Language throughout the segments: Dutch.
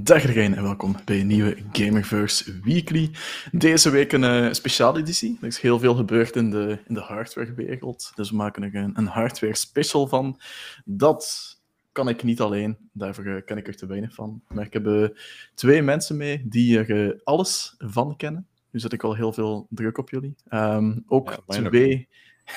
Dag iedereen en welkom bij een nieuwe Gamerverse Weekly. Deze week een uh, speciale editie. Er is heel veel gebeurd in de, in de hardwarewereld, dus we maken er een, een hardware special van. Dat kan ik niet alleen, daarvoor uh, ken ik er te weinig van. Maar ik heb uh, twee mensen mee die er alles van kennen. Nu zet ik al heel veel druk op jullie. Um, ook ja, twee,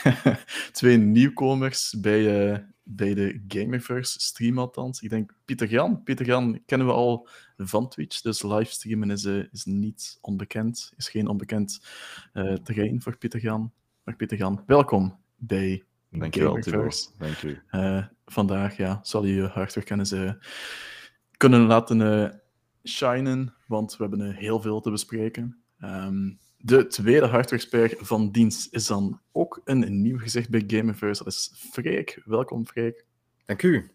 twee nieuwkomers bij bij de Gamerverse stream althans. Ik denk Pieter Jan. Pieter Jan kennen we al van Twitch, dus livestreamen is, uh, is niet onbekend. Is geen onbekend uh, terrein voor Pieter Jan. Maar Pieter Jan, welkom bij Dankjewel, Gamerverse. Dank. Uh, vandaag ja, zal je je hardwarekennis kunnen laten shinen, want we hebben heel veel te bespreken. Um, de tweede hardware van dienst is dan ook een nieuw gezicht bij Gameverse. Dat is Freek. Welkom, Freek. Dank u.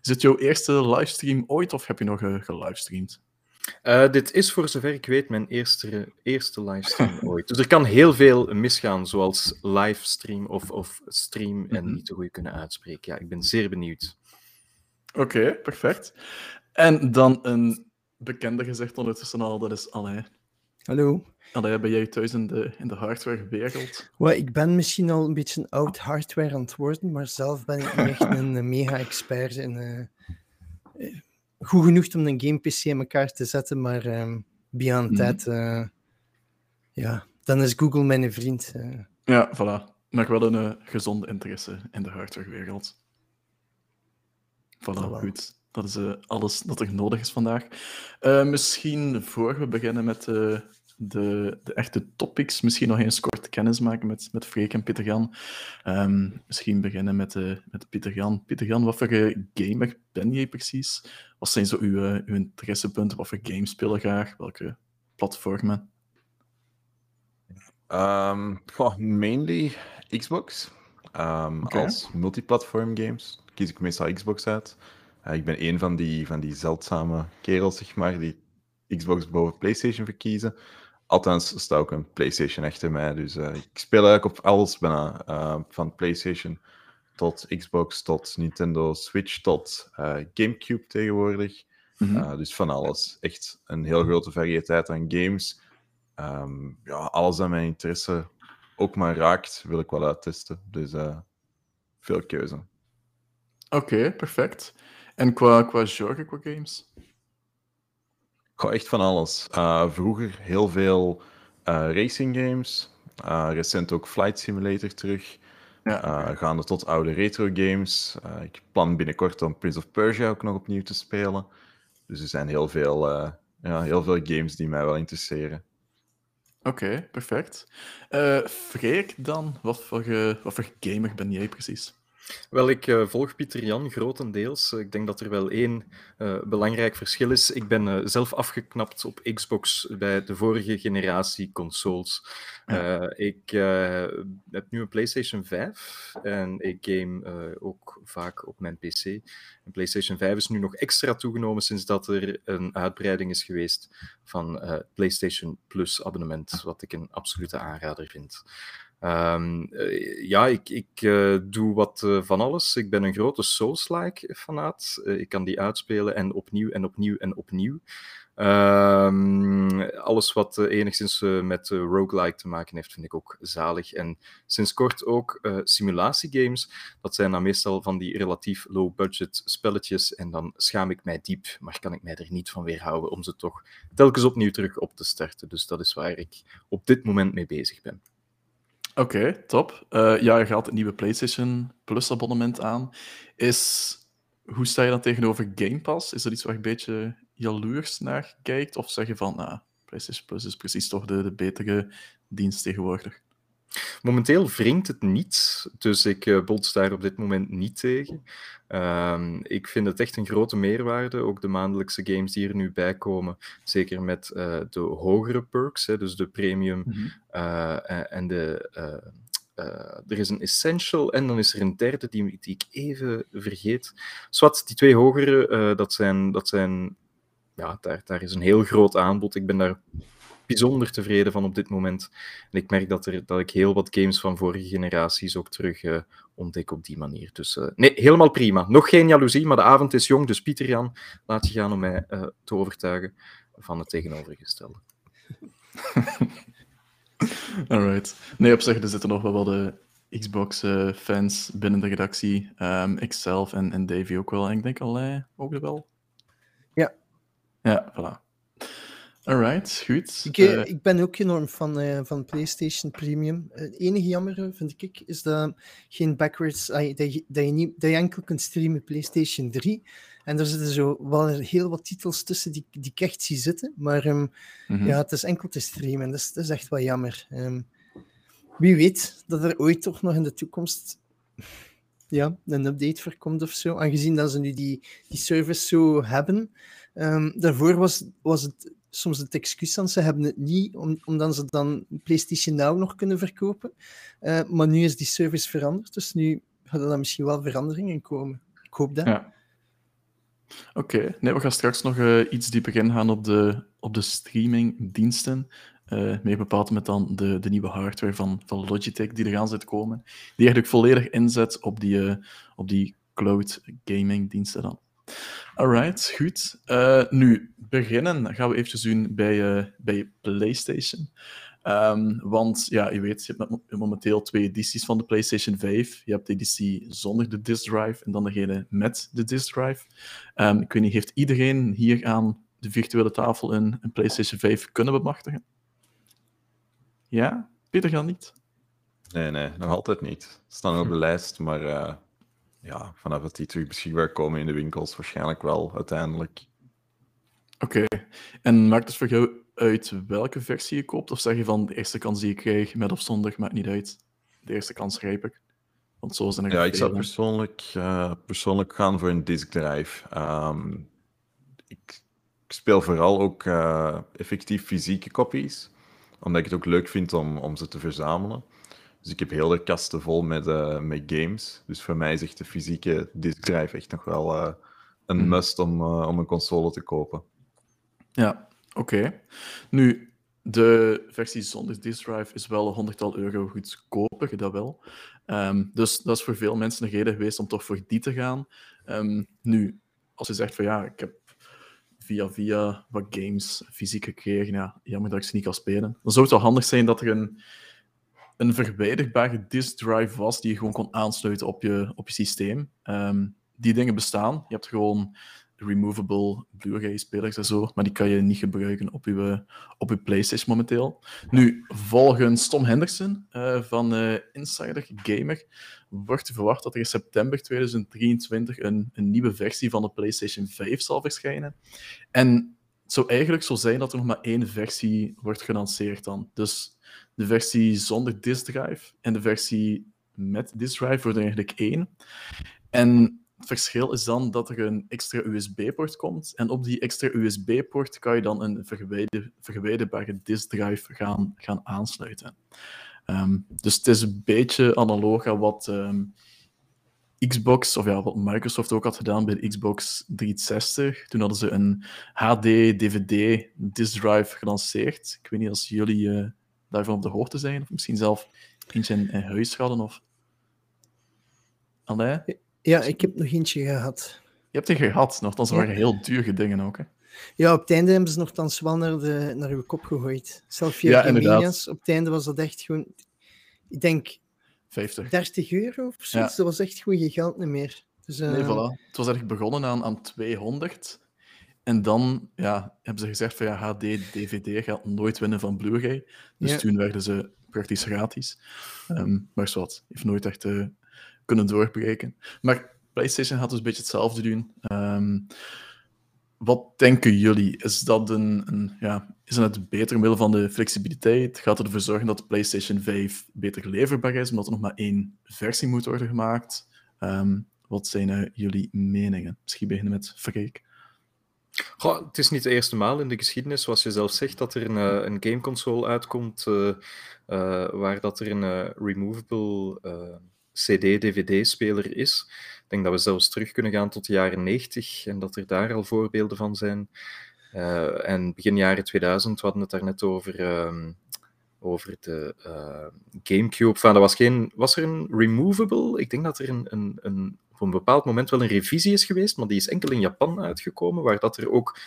Is het jouw eerste livestream ooit of heb je nog uh, gelivestreamd? Uh, dit is voor zover ik weet mijn eerste, eerste livestream ooit. Dus er kan heel veel misgaan, zoals livestream of, of stream en mm -hmm. niet te goed kunnen uitspreken. Ja, ik ben zeer benieuwd. Oké, okay, perfect. En dan een bekende gezicht ondertussen al, dat is Alain. Hallo. Allee, ben jij thuis in de, in de hardwarewereld? Well, ik ben misschien al een beetje een oud hardware aan het worden, maar zelf ben ik niet echt een mega-expert in... Uh, goed genoeg om een game-pc in elkaar te zetten, maar um, beyond mm. that, uh, ja, dan is Google mijn vriend. Uh. Ja, voilà. Maar wel een gezonde interesse in de hardwarewereld. Voilà, voilà. goed. Dat is alles dat er nodig is vandaag. Misschien voor we beginnen met de, de, echte topics, misschien nog eens kort kennis maken met, met Freek en Pieter Jan. Um, misschien beginnen met, met Pieter Jan. Pieter Jan, wat voor gamer ben jij precies? Wat zijn zo uw, uw interessepunten? Wat voor games spelen graag? Welke platformen? Um, mainly Xbox. Um, okay. Als multiplatform games kies ik meestal Xbox uit. Uh, ik ben een van die, van die zeldzame kerels, zeg maar, die Xbox boven PlayStation verkiezen. Althans, staat ook een PlayStation achter mij. Dus uh, ik speel eigenlijk op alles bijna. Uh, van PlayStation tot Xbox, tot Nintendo Switch, tot Gamecube tegenwoordig. Mm -hmm. dus van alles. Echt een heel grote variëteit aan games. Um, ja, alles aan mijn interesse ook maar raakt, wil ik wel uittesten. Dus veel keuze. Oké, okay, perfect. En qua, qua genre, qua games? Goh, echt van alles. Uh, vroeger heel veel uh, racing games. Uh, recent ook Flight Simulator terug. Ja. gaande tot oude retro games. ik plan binnenkort om Prince of Persia ook nog opnieuw te spelen. Dus er zijn heel veel, ja, heel veel games die mij wel interesseren. Oké, okay, perfect. Freek dan, wat voor, wat voor gamer ben jij precies? Wel, ik uh, volg Pieter Jan grotendeels. Ik denk dat er wel één uh, belangrijk verschil is. Ik ben uh, zelf afgeknapt op Xbox bij de vorige generatie consoles. Ja. ik heb nu een PlayStation 5 en ik game ook vaak op mijn PC. En PlayStation 5 is nu nog extra toegenomen sinds dat er een uitbreiding is geweest van PlayStation Plus abonnement, wat ik een absolute aanrader vind. Um, uh, ja, ik, ik uh, doe wat uh, van alles. Ik ben een grote Souls-like fanaat. ik kan die uitspelen en opnieuw en opnieuw en opnieuw. Um, alles wat enigszins met roguelike te maken heeft, vind ik ook zalig. En sinds kort ook simulatiegames. Dat zijn dan meestal van die relatief low-budget spelletjes. En dan schaam ik mij diep, maar kan ik mij er niet van weerhouden om ze toch telkens opnieuw terug op te starten. Dus dat is waar ik op dit moment mee bezig ben. Oké, top. Uh, ja, je gaat het nieuwe PlayStation Plus abonnement aan. Is, hoe sta je dan tegenover Game Pass? Is dat iets waar je een beetje jaloers naar kijkt? Of zeg je van, nou, PlayStation Plus is precies toch de, de betere dienst tegenwoordig? Momenteel wringt het niet, dus ik uh, bots daar op dit moment niet tegen. Um, ik vind het echt een grote meerwaarde, ook de maandelijkse games die er nu bij komen, zeker met uh, de hogere perks, hè, dus de premium mm -hmm. uh, en de... er is een essential en dan is er een derde die, die ik even vergeet. Zwat, die twee hogere, dat zijn, dat zijn ja, daar, daar is een heel groot aanbod. Ik ben daar bijzonder tevreden van op dit moment. En ik merk dat, er, dat ik heel wat games van vorige generaties ook terug uh, ontdek op die manier. Dus uh, nee, helemaal prima. Nog geen jaloezie, maar de avond is jong. Dus Pieter Jan, laat je gaan om mij uh, te overtuigen van het tegenovergestelde. Alright. Nee, op zich, er zitten nog wel wat de Xbox-fans binnen de redactie. Um, ikzelf en, en Davy ook wel. En ik denk Alain ook wel. Ja. Ja, voilà. Alright, goed. Ik, uh, ik ben ook enorm fan uh, van PlayStation Premium. Het enige jammer vind ik is dat geen backwards, dat, je, dat, je niet, dat je enkel kunt streamen PlayStation 3. En er zitten zo wel heel wat titels tussen die, die ik echt zie zitten. Maar um, mm -hmm. ja, het is enkel te streamen. Dat is, dat is echt wel jammer. Um, wie weet dat er ooit toch nog in de toekomst ja, een update voor komt of zo. Aangezien dat ze nu die, die service zo hebben. Um, daarvoor was, was het soms het excuus dat ze hebben het niet, om, omdat ze dan PlayStation Now nog kunnen verkopen. Uh, maar nu is die service veranderd, dus nu gaat er dan misschien wel veranderingen komen. Ik hoop dat. Ja. Oké, nee, we gaan straks nog uh, iets dieper ingaan op de, op de streamingdiensten. Uh, meer bepaald met dan de, de nieuwe hardware van, van Logitech die er aan zit komen. Die eigenlijk volledig inzet op die, op die cloud gaming diensten dan. Alright, goed. Uh, nu, beginnen gaan we eventjes doen bij, bij PlayStation. Um, want ja, je weet, je hebt momenteel twee edities van de PlayStation 5. Je hebt de editie zonder de disk drive en dan degene met de disk drive. Um, ik weet niet, heeft iedereen hier aan de virtuele tafel een, een PlayStation 5 kunnen bemachtigen? Ja? Peter gaat niet? Nee, nee, nog altijd niet. Ze staan op de lijst, maar uh, ja, vanaf dat die terug beschikbaar komen in de winkels, waarschijnlijk wel uiteindelijk. Oké, okay. en maakt het voor jou uit welke versie je koopt? Of zeg je van de eerste kans die ik krijg, met of zonder, maakt niet uit. De eerste kans grijp ik. Want zo zijn er Ja, ik zou persoonlijk, uh, persoonlijk gaan voor een disk drive. Um, ik, ik, speel vooral ook uh, effectief fysieke kopies omdat ik het ook leuk vind om, om ze te verzamelen. Dus ik heb heel de kasten vol met, uh, met games. Dus voor mij is echt de fysieke disk drive echt nog wel uh, een mm. must om, uh, om een console te kopen. Ja, oké. Okay. Nu, de versie zonder disk drive is wel een honderdtal euro goedkoper, dat wel. Um, dus dat is voor veel mensen een reden geweest om toch voor die te gaan. Um, nu, als je zegt van ja, ik heb via via wat games fysiek gekregen. Ja, jammer dat ik ze niet kan spelen. Dan zou het wel handig zijn dat er een, een verwijderbare disk drive was die je gewoon kon aansluiten op je, op je systeem. Um, die dingen bestaan. Je hebt gewoon removable Blu-ray-spelers en zo, maar die kan je niet gebruiken op je, op je PlayStation momenteel. Nu, volgens Tom Henderson uh, van uh, Insider Gamer wordt verwacht dat er in september 2023 een, een nieuwe versie van de PlayStation 5 zal verschijnen. En het zou eigenlijk zo zijn dat er nog maar één versie wordt gelanceerd dan. Dus de versie zonder disk drive en de versie met disk drive worden eigenlijk één. En het verschil is dan dat er een extra USB-poort komt. En op die extra USB-poort kan je dan een verwijder, verwijderbare disk drive gaan, gaan aansluiten. Um, dus het is een beetje analoog aan wat um, Xbox, of ja, wat Microsoft ook had gedaan bij de Xbox 360. Toen hadden ze een HD-DVD disk drive gelanceerd. Ik weet niet of jullie uh, daarvan op de hoogte zijn, of misschien zelf eentje in, in huis hadden. Of... Alain? Ja, ik heb nog eentje gehad. Je hebt die gehad, nogthans ja. waren heel dure dingen ook. Hè? Ja, op het einde hebben ze nogthans wel naar, de, naar uw kop gegooid. Zelf via ja, op het einde was dat echt gewoon, ik denk, 50. 30 euro of zo. Ja. Dat was echt gewoon geen geld niet meer. Dus, uh... Nee, voilà. Het was eigenlijk begonnen aan, aan 200. En dan ja, hebben ze gezegd van ja, HD, DVD gaat nooit winnen van Blu-ray. Dus ja. toen werden ze praktisch gratis. Um, maar wat, heeft nooit echt uh, kunnen doorbreken. Maar PlayStation gaat dus een beetje hetzelfde doen. Um, wat denken jullie? Is dat een, een ja, is het beter middel van de flexibiliteit? Gaat het ervoor zorgen dat de PlayStation 5 beter leverbaar is, omdat er nog maar één versie moet worden gemaakt? Um, wat zijn uh, jullie meningen? Misschien beginnen met Freek. Goh, het is niet de eerste maal in de geschiedenis, zoals je zelf zegt, dat er een, uh, een gameconsole uitkomt uh, waar dat er een removable CD-DVD-speler is. Ik denk dat we zelfs terug kunnen gaan tot de jaren 90 en dat er daar al voorbeelden van zijn. En begin jaren 2000, we hadden het daar net over, um, over de Gamecube. Enfin, dat was, geen, was er een removable? Ik denk dat er een, een, een, op een bepaald moment wel een revisie is geweest, maar die is enkel in Japan uitgekomen, waar dat er ook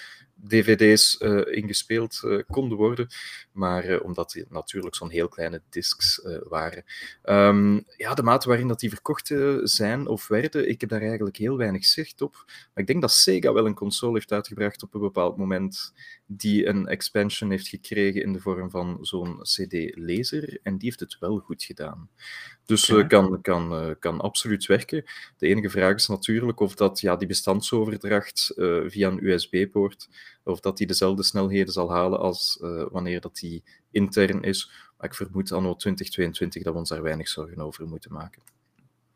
dvd's eh, ingespeeld uh, konden worden, maar uh, omdat die natuurlijk zo'n heel kleine discs waren. Um, ja, de mate waarin dat die verkocht zijn of werden, ik heb daar eigenlijk heel weinig zicht op. Maar ik denk dat Sega wel een console heeft uitgebracht op een bepaald moment die een expansion heeft gekregen in de vorm van zo'n CD-lezer en die heeft het wel goed gedaan. Dus okay. kan, kan, kan absoluut werken. De enige vraag is natuurlijk of dat ja, die bestandsoverdracht via een USB-poort of dat hij dezelfde snelheden zal halen als uh, wanneer dat die intern is. Maar ik vermoed anno 2022 dat we ons daar weinig zorgen over moeten maken.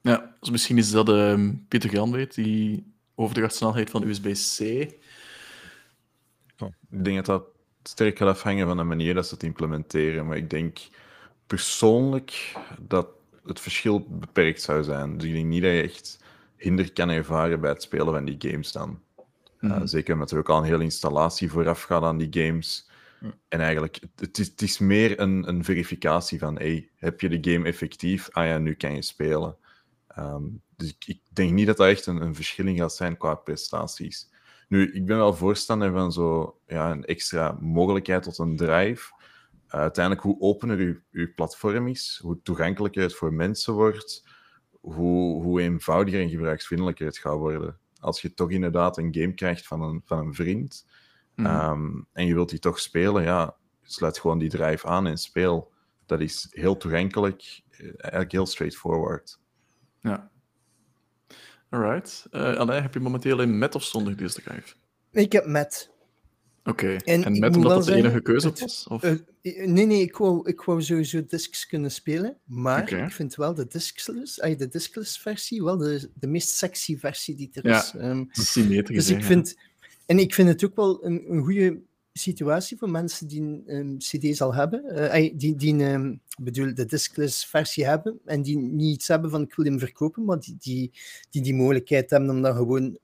Ja, dus misschien is dat uh, Pieter Jan weet, die overdrachtsnelheid van USB-C. Oh, ik denk dat dat sterk gaat afhangen van de manier dat ze het implementeren. Maar ik denk persoonlijk dat het verschil beperkt zou zijn. Dus ik denk niet dat je echt hinder kan ervaren bij het spelen van die games dan. Mm. zeker omdat er ook al een hele installatie vooraf gaat aan die games. En eigenlijk, het is, het is meer een, een, verificatie van, hey, heb je de game effectief? Ah ja, nu kan je spelen. Um, dus ik, denk niet dat dat echt een, een verschilling gaat zijn qua prestaties. Nu, ik ben wel voorstander van zo, ja, een extra mogelijkheid tot een drive. Uh, uiteindelijk, hoe opener uw, uw platform is, hoe toegankelijker het voor mensen wordt, hoe, hoe eenvoudiger en gebruiksvriendelijker het gaat worden als je toch inderdaad een game krijgt van een, van een vriend mm. um, en je wilt die toch spelen, ja, sluit gewoon die drive aan en speel. Dat is heel toegankelijk, eh, eigenlijk heel straightforward. Ja. Alright. Uh, Alain, heb je momenteel een met of zonder deze drive? Ik heb met. Oké, okay. en, met omdat dat de enige keuze was? Of? Uh, nee, nee, ik wou, ik wou sowieso discs kunnen spelen, maar okay. ik vind wel de discless, uh, de discless versie wel de, de meest sexy versie die er is. Ja, um, symmetrisch. Dus ik vind, en ik vind het ook wel een, een goede situatie voor mensen die een um, CD al hebben, uh, die, die um, bedoel, de discless versie hebben en die niet iets hebben van ik wil hem verkopen, maar die die, die, die mogelijkheid hebben om dan gewoon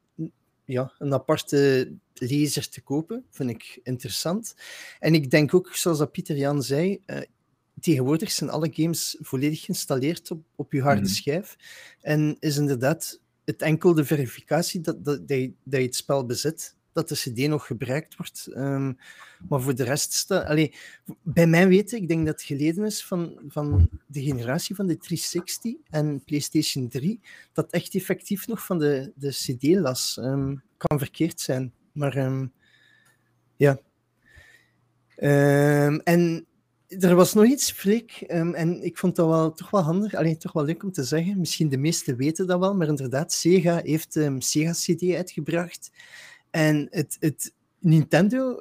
ja, een aparte lezer te kopen. Vind ik interessant. En ik denk ook, zoals dat Pieter Jan zei, uh, tegenwoordig zijn alle games volledig geïnstalleerd op, op je harde mhm. schijf. En is inderdaad het enkel de verificatie dat, dat, dat, je, dat je het spel bezit, dat de CD nog gebruikt wordt. Um, maar voor de rest, sta, allee, bij mijn weten, ik denk dat het geleden is van, van de generatie van de 360 en PlayStation 3, dat echt effectief nog van de, de CD las. Um, kan verkeerd zijn, maar um, ja. en er was nog iets, Freek, en ik vond dat wel, toch wel handig, alleen toch wel leuk om te zeggen. Misschien de meesten weten dat wel, maar inderdaad, Sega heeft um, Sega CD uitgebracht. En het, het Nintendo,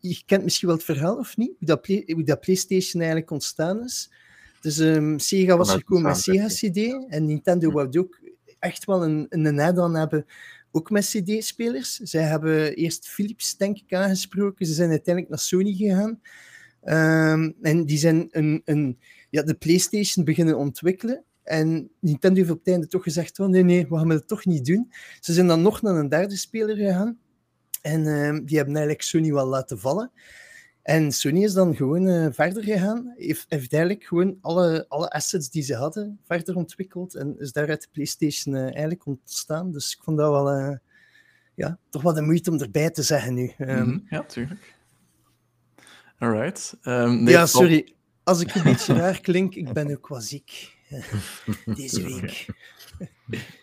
je kent misschien wel het verhaal of niet, hoe dat, play, hoe dat PlayStation eigenlijk ontstaan is. Dus um, Sega was gekomen met Sega CD en Nintendo hm. wou ook echt wel een, een add-on hebben, ook met CD-spelers. Zij hebben eerst Philips, denk ik, aangesproken. Ze zijn uiteindelijk naar Sony gegaan. Um, en die zijn een, een, ja, de PlayStation beginnen ontwikkelen. En Nintendo heeft op het einde toch gezegd: oh, nee, nee, we gaan het toch niet doen. Ze zijn dan nog naar een derde speler gegaan. En uh, die hebben eigenlijk Sony wel laten vallen. En Sony is dan gewoon uh, verder gegaan, heeft, heeft eigenlijk gewoon alle, alle assets die ze hadden verder ontwikkeld en is daaruit de PlayStation uh, eigenlijk ontstaan. Dus ik vond dat wel, uh, ja, toch wel de moeite om erbij te zeggen nu. Um, mm -hmm. Ja, tuurlijk. Alright. Um, nee, ja, sorry. Als ik een beetje raar klink, ik ben ook wel ziek deze week.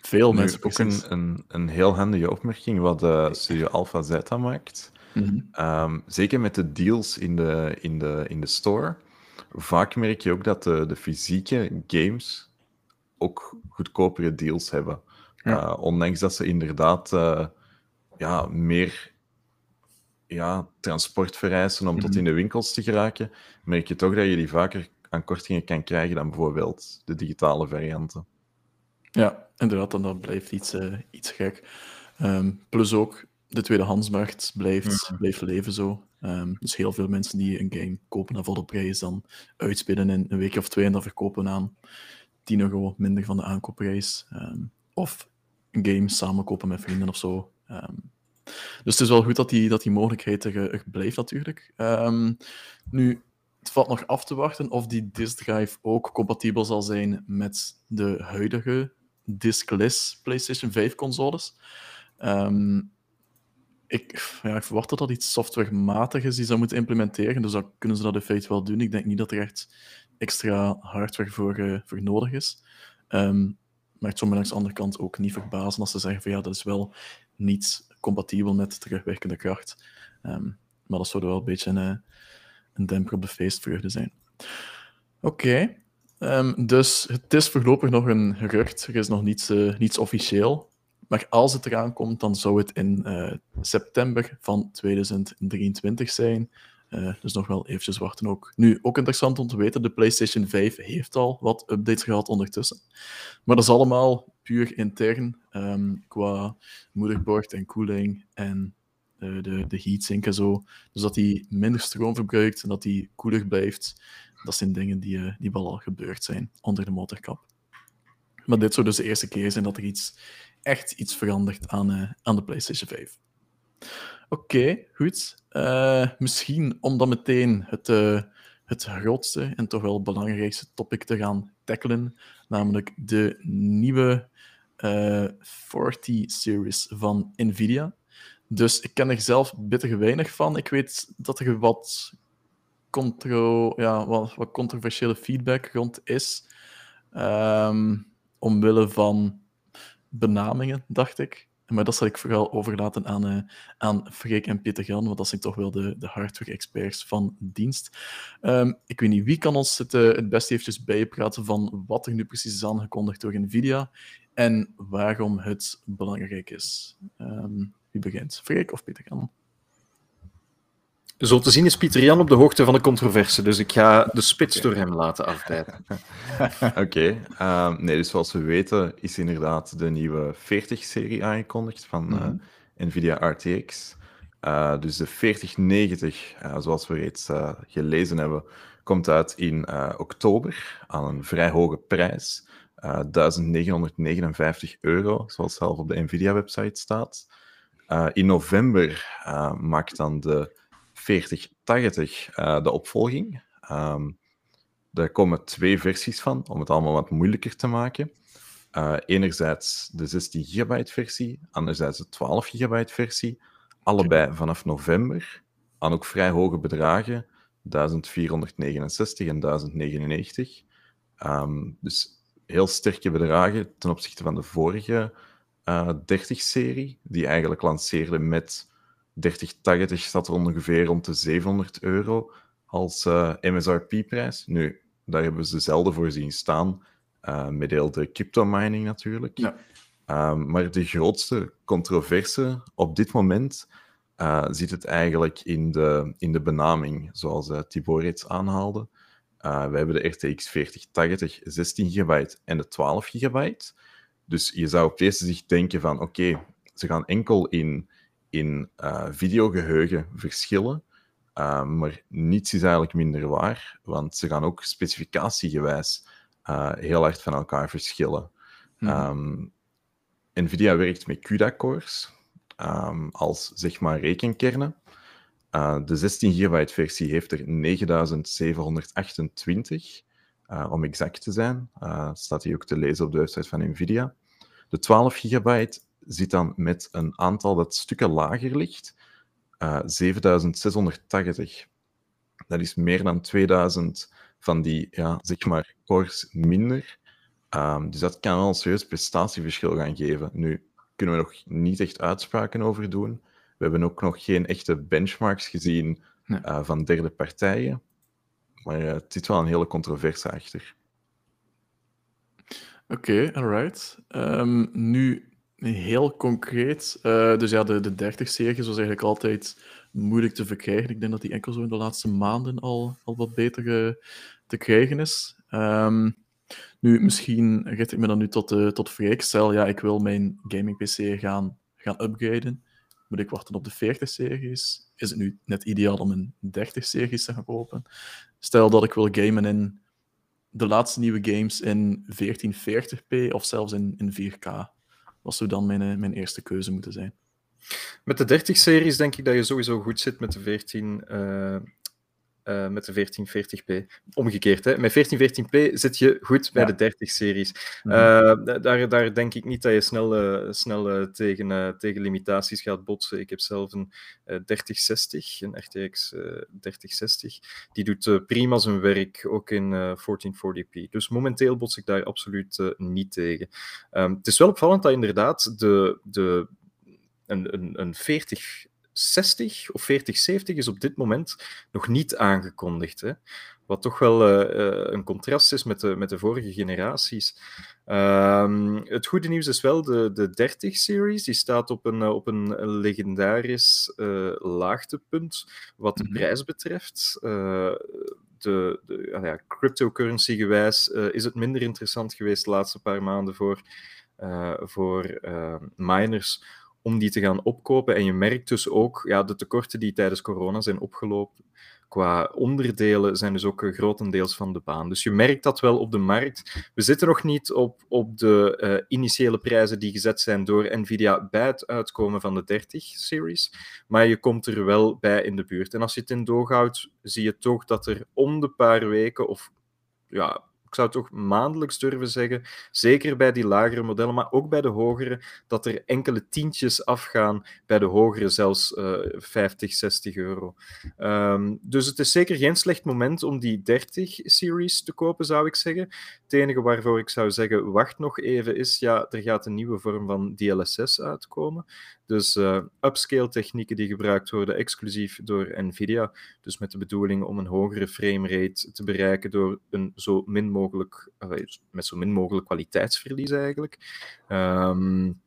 Veel mensen. Ook een, een, een heel handige opmerking wat de Studio Alpha Zeta maakt. Mm -hmm. zeker met de deals in de, in, de, in de store. Vaak merk je ook dat de, de fysieke games ook goedkopere deals hebben. Ja. Uh, ondanks dat ze inderdaad uh, ja, meer ja, transport vereisen om mm -hmm. tot mhm. in de winkels te geraken, merk je toch dat je die vaker aan kortingen kan krijgen dan bijvoorbeeld de digitale varianten. Ja, inderdaad, en dat blijft iets, uh, iets gek. Um, plus ook, de tweedehandsmarkt blijft, mm. blijft leven zo. Um, dus heel veel mensen die een game kopen naar volle prijs, dan uitspelen in een week of twee en dan verkopen aan 10 euro minder van de aankoopprijs. Um, of een game samenkopen met vrienden of zo. Dus het is wel goed dat die, dat die mogelijkheid er, er blijft, natuurlijk. Ehm, nu, het valt nog af te wachten of die disk drive ook compatibel zal zijn met de huidige diskless PlayStation 5 consoles. Ehm, ik, ja, ik verwacht dat dat iets softwarematig is die ze moeten implementeren, dus dan kunnen ze dat in feite wel doen. Ik denk niet dat er echt extra hardware voor, uh, voor nodig is. Um, maar het zou me langs de andere kant ook niet verbazen als ze zeggen van ja, dat is wel niet compatibel met terugwerkende kracht. Um, maar dat zou wel een beetje een, eh, een demper op de feestvreugde zijn. Oké, okay. dus het is voorlopig nog een gerucht. Er is nog niets, uh, niets officieel. Maar als het eraan komt, dan zou het in uh, september van 2023 zijn. Uh, dus nog wel eventjes wachten ook. Nu, ook interessant om te weten, de PlayStation 5 heeft al wat updates gehad ondertussen. Maar dat is allemaal puur intern, um, qua moederbord en koeling en uh, de, de heatsink en zo. Dus dat die minder stroom verbruikt en dat die koeler blijft, dat zijn dingen die, uh, die wel al gebeurd zijn onder de motorkap. Maar dit zou dus de eerste keer zijn dat er iets echt iets verandert aan, uh, aan de PlayStation 5. Oké, goed. Misschien om dan meteen het, het grootste en toch wel belangrijkste topic te gaan tackelen, namelijk de nieuwe 40-series van NVIDIA. Dus ik ken er zelf bitter weinig van. Ik weet dat er wat, contro ja, wat, wat controversiële feedback rond is. Um, omwille van benamingen, dacht ik. Maar dat zal ik vooral overlaten aan, uh, aan Freek en Peter Jan, want dat zijn toch wel de, de hardware-experts van dienst. Um, ik weet niet, wie kan ons het, uh, het beste eventjes bijpraten van wat er nu precies is aangekondigd door NVIDIA en waarom het belangrijk is? Um, wie begint? Freek of Peter Jan? Zo te zien is Pieter Jan op de hoogte van de controverse, dus ik ga de spits door hem laten afbijten. Oké, okay. um, nee, dus zoals we weten is inderdaad de nieuwe 40-serie aangekondigd van mm -hmm. uh, NVIDIA RTX. Uh, dus de 4090, uh, zoals we reeds uh, gelezen hebben, komt uit in oktober aan een vrij hoge prijs. 1959 euro, zoals zelf op de NVIDIA-website staat. In november maakt dan de 4080 uh, de opvolging. Um, daar komen twee versies van, om het allemaal wat moeilijker te maken. Enerzijds de 16 gigabyte versie, anderzijds de 12 gigabyte versie. Allebei vanaf november, aan ook vrij hoge bedragen, 1469 en 1099. Um, dus heel sterke bedragen ten opzichte van de vorige uh, 30-serie, die eigenlijk lanceerde met 3080 staat er ongeveer rond de 700 euro als uh, MSRP-prijs. Nu, daar hebben ze zelden voor zien staan, uh, met heel de crypto-mining natuurlijk. Ja. Um, maar de grootste controverse op dit moment uh, zit het eigenlijk in de, in de benaming, zoals uh, Tibor reeds aanhaalde. Uh, we hebben de RTX 4080 16 GB en de 12 GB. Dus je zou op het eerste zicht denken van oké, okay, ze gaan enkel in in uh, videogeheugen verschillen. Uh, maar niets is eigenlijk minder waar, want ze gaan ook specificatiegewijs uh, heel hard van elkaar verschillen. Hmm. Um, NVIDIA werkt met CUDA-cores um, als zeg maar rekenkernen. de 16 gigabyte versie heeft er 9728, om exact te zijn. staat hier ook te lezen op de website van NVIDIA. De 12 gigabyte zit dan met een aantal dat stukken lager ligt. Uh, 7680. Dat is meer dan 2000 van die, ja, zeg maar, cores minder. Um, dus dat kan wel een serieus prestatieverschil gaan geven. Nu kunnen we nog niet echt uitspraken over doen. We hebben ook nog geen echte benchmarks gezien nee. uh, van derde partijen. Maar uh, het zit wel een hele controverse achter. Oké, alright. Um, nu, Heel concreet. Uh, dus ja, de, de 30-serie was eigenlijk altijd moeilijk te verkrijgen. Ik denk dat die enkel zo in de laatste maanden al, al wat beter uh, te krijgen is. Um, nu, misschien richt ik me dan nu tot, uh, tot. Stel, ja, ik wil mijn gaming-PC gaan, gaan upgraden. Moet ik wachten op de 40-series? Is het nu net ideaal om een 30-series te gaan kopen? Stel dat ik wil gamen in de laatste nieuwe games in 1440p of zelfs in, in 4K wat zou dan mijn, eh, mijn eerste keuze moeten zijn? Met de 30-series denk ik dat je sowieso goed zit met de 14, uh, met de 1440p. Omgekeerd, hè. met 1414p zit je goed bij de 30-series. Mhm. Uh, daar, daar denk ik niet dat je snel, uh, snel tegen, tegen limitaties gaat botsen. Ik heb zelf een 3060, een RTX 3060. Die doet prima zijn werk, ook in 1440p. Dus momenteel bots ik daar absoluut niet tegen. Um, het is wel opvallend dat inderdaad de, de, een, een, een 40 60 of 4070 is op dit moment nog niet aangekondigd. Hè? Wat toch wel uh, een contrast is met de, met de vorige generaties. Um, het goede nieuws is wel de, de 30-series. Die staat op een, op een legendarisch uh, laagtepunt wat de -hmm. prijs betreft. Uh, de, de ah ja, cryptocurrency gewijs is het minder interessant geweest de laatste paar maanden voor, voor miners om die te gaan opkopen. En je merkt dus ook, ja, de tekorten die tijdens corona zijn opgelopen qua onderdelen zijn dus ook grotendeels van de baan. Dus je merkt dat wel op de markt. We zitten nog niet op, op de uh, initiële prijzen die gezet zijn door Nvidia bij het uitkomen van de 30-series, maar je komt er wel bij in de buurt. En als je het in doog houdt, zie je toch dat er om de paar weken of ja, ik zou toch maandelijks durven zeggen, zeker bij die lagere modellen, maar ook bij de hogere, dat er enkele tientjes afgaan, bij de hogere zelfs uh, 50, 60 euro. Um, dus het is zeker geen slecht moment om die 30-series te kopen, zou ik zeggen. Het enige waarvoor ik zou zeggen, wacht nog even, is ja, er gaat een nieuwe vorm van DLSS uitkomen. Dus uh, upscale technieken die gebruikt worden exclusief door NVIDIA. Dus met de bedoeling om een hogere framerate te bereiken door een zo min mogelijk, met zo min mogelijk kwaliteitsverlies eigenlijk. Um,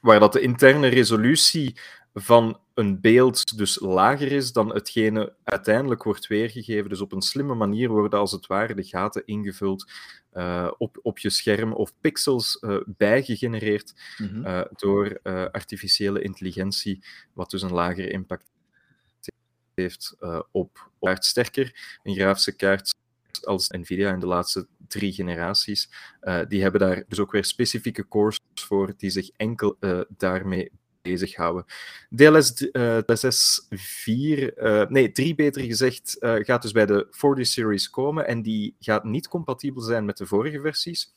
waar dat de interne resolutie van een beeld dus lager is dan hetgene uiteindelijk wordt weergegeven. Dus op een slimme manier worden als het ware de gaten ingevuld uh, op, op je scherm of pixels uh, bijgegenereerd mm -hmm. uh, door artificiële intelligentie, wat dus een lagere impact heeft op, op sterker. Een grafische kaart als Nvidia in de laatste drie generaties, die hebben daar dus ook weer specifieke cores voor die zich enkel daarmee bezighouden. DLS, uh, DLSS 4, uh, nee, 3 beter gezegd, uh, gaat dus bij de 40-series komen en die gaat niet compatibel zijn met de vorige versies.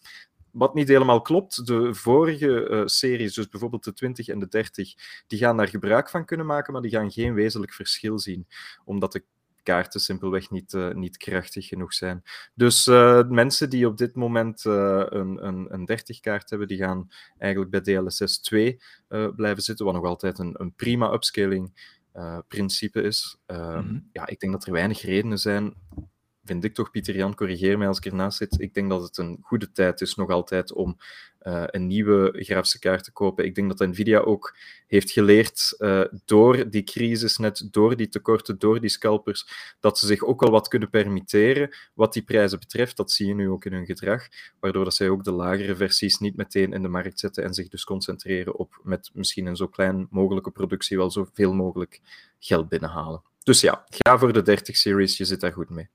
Wat niet helemaal klopt, de vorige uh, series, dus bijvoorbeeld de 20 en de 30, die gaan daar gebruik van kunnen maken, maar die gaan geen wezenlijk verschil zien, omdat de kaarten simpelweg niet, uh, niet krachtig genoeg zijn. Dus uh, mensen die op dit moment uh, een, een, een 30 kaart hebben, die gaan eigenlijk bij DLSS 2 blijven zitten, wat nog altijd een, een prima upscaling principe is. Mm -hmm. Ja, ik denk dat er weinig redenen zijn vind ik toch, Pieter Jan, corrigeer mij als ik ernaast zit. Ik denk dat het een goede tijd is nog altijd om uh, een nieuwe grafische kaart te kopen. Ik denk dat Nvidia ook heeft geleerd uh, door die crisis, net door die tekorten, door die scalpers, dat ze zich ook al wat kunnen permitteren wat die prijzen betreft. Dat zie je nu ook in hun gedrag, waardoor dat zij ook de lagere versies niet meteen in de markt zetten en zich dus concentreren op met misschien een zo klein mogelijke productie wel zoveel mogelijk geld binnenhalen. Dus ja, ga voor de 30 series, je zit daar goed mee.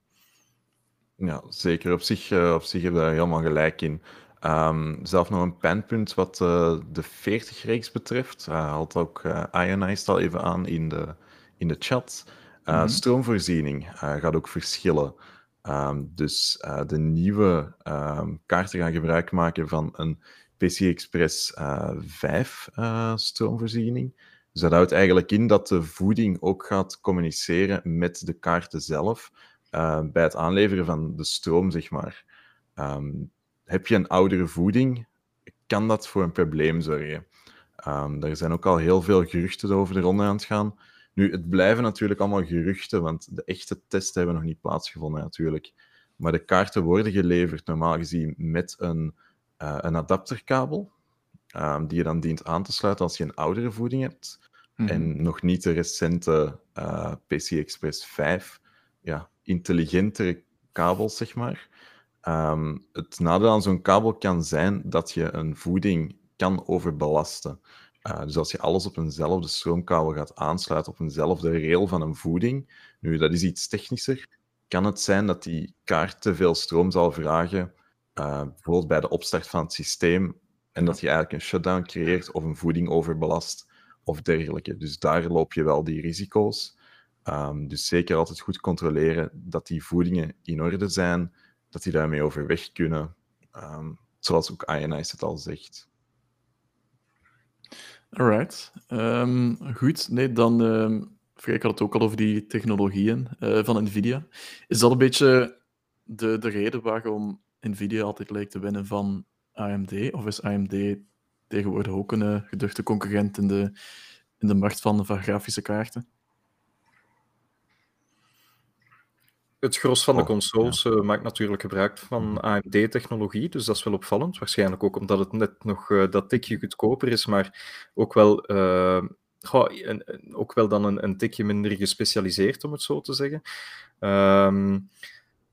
Ja, zeker. Op zich, uh, op zich heb je daar helemaal gelijk in. Um, zelf nog een pijnpunt wat uh, de 40-reeks betreft. Uh, haalt ook Ionized al even aan in de, in de chat. Mm -hmm. Stroomvoorziening gaat ook verschillen. Um, dus de nieuwe um, kaarten gaan gebruik maken van een PCI Express 5 stroomvoorziening. Dus dat houdt eigenlijk in dat de voeding ook gaat communiceren met de kaarten zelf uh, bij het aanleveren van de stroom, zeg maar. Um, heb je een oudere voeding, kan dat voor een probleem zorgen. Um, er zijn ook al heel veel geruchten over de ronde aan het gaan. Nu, het blijven natuurlijk allemaal geruchten, want de echte testen hebben nog niet plaatsgevonden natuurlijk. Maar de kaarten worden geleverd normaal gezien met een, uh, een adapterkabel, um, die je dan dient aan te sluiten als je een oudere voeding hebt. Mm -hmm. En nog niet de recente uh, PCI Express 5 ja, intelligentere kabels, zeg maar. Um, het nadeel aan zo'n kabel kan zijn dat je een voeding kan overbelasten. Uh, dus als je alles op eenzelfde stroomkabel gaat aansluiten, op eenzelfde rail van een voeding, nu dat is iets technischer, kan het zijn dat die kaart te veel stroom zal vragen, uh, bijvoorbeeld bij de opstart van het systeem, en dat je eigenlijk een shutdown creëert of een voeding overbelast, of dergelijke. Dus daar loop je wel die risico's. Ehm, dus zeker altijd goed controleren dat die voedingen in orde zijn, dat die daarmee overweg kunnen, um, zoals ook INIS het al zegt. Alright. Um, goed, nee, dan. Um, ik had het ook al over die technologieën uh, van Nvidia. Is dat een beetje de, de reden waarom Nvidia altijd lijkt te winnen van AMD? Of is AMD tegenwoordig ook een uh, geduchte concurrent in de, in de markt van, van grafische kaarten? Het gros van de oh, consoles uh, maakt natuurlijk gebruik van AMD-technologie, dus dat is wel opvallend. Waarschijnlijk ook omdat het net nog uh, dat tikje goedkoper is, maar ook wel, uh, goh, een, ook wel dan een, een, tikje minder gespecialiseerd, om het zo te zeggen. Um,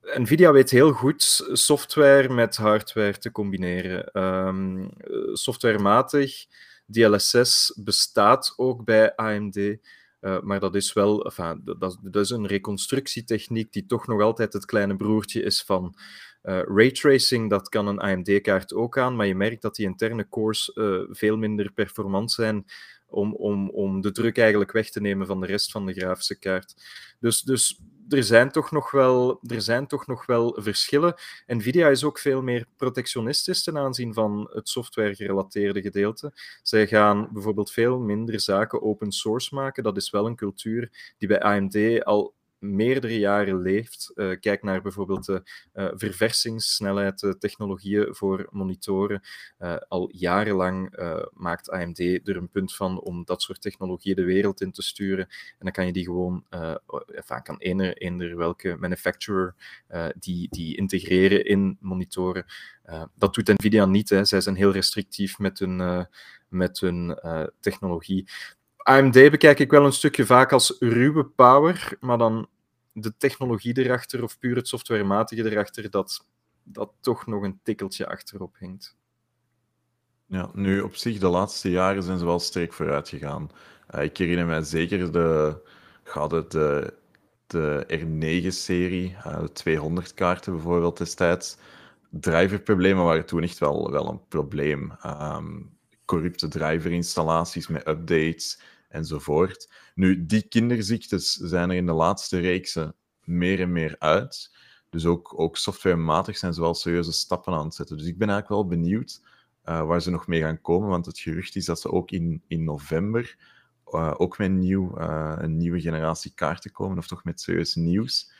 Nvidia weet heel goed software met hardware te combineren. Um, softwarematig, DLSS bestaat ook bij AMD. Uh, maar dat is wel, enfin, dat, is een reconstructietechniek die toch nog altijd het kleine broertje is van uh, raytracing. Dat kan een AMD-kaart ook aan, maar je merkt dat die interne cores uh, veel minder performant zijn om, om, om de druk eigenlijk weg te nemen van de rest van de grafische kaart. Dus, dus er zijn toch nog wel, er zijn toch nog wel verschillen. Nvidia is ook veel meer protectionistisch ten aanzien van het software-gerelateerde gedeelte. Zij gaan bijvoorbeeld veel minder zaken open source maken. Dat is wel een cultuur die bij AMD al meerdere jaren leeft. Uh, kijk naar bijvoorbeeld de uh, verversingssnelheid, de technologieën voor monitoren. Al jarenlang maakt AMD er een punt van om dat soort technologieën de wereld in te sturen. En dan kan je die gewoon, vaak kan eender, eender welke manufacturer die, die integreren in monitoren. dat doet Nvidia niet. Hè. Zij zijn heel restrictief met hun, met hun technologie. AMD bekijk ik wel een stukje vaak als ruwe power, maar dan de technologie erachter of puur het softwarematige erachter, dat dat toch nog een tikkeltje achterop hangt. Ja, nu op zich, de laatste jaren zijn ze wel sterk vooruit gegaan. Uh, ik herinner mij zeker de, de, de R9-serie, uh, de 200 kaarten bijvoorbeeld destijds. Driverproblemen waren toen echt wel, wel een probleem. Um, corrupte driverinstallaties met updates, enzovoort. Nu, die kinderziektes zijn er in de laatste reeksen meer en meer uit. Dus ook, ook softwarematig zijn ze wel serieuze stappen aan het zetten. Dus ik ben eigenlijk wel benieuwd uh, waar ze nog mee gaan komen. Want het gerucht is dat ze ook in, in november uh, ook met nieuw, uh, een nieuwe generatie kaarten komen, of toch met serieus nieuws.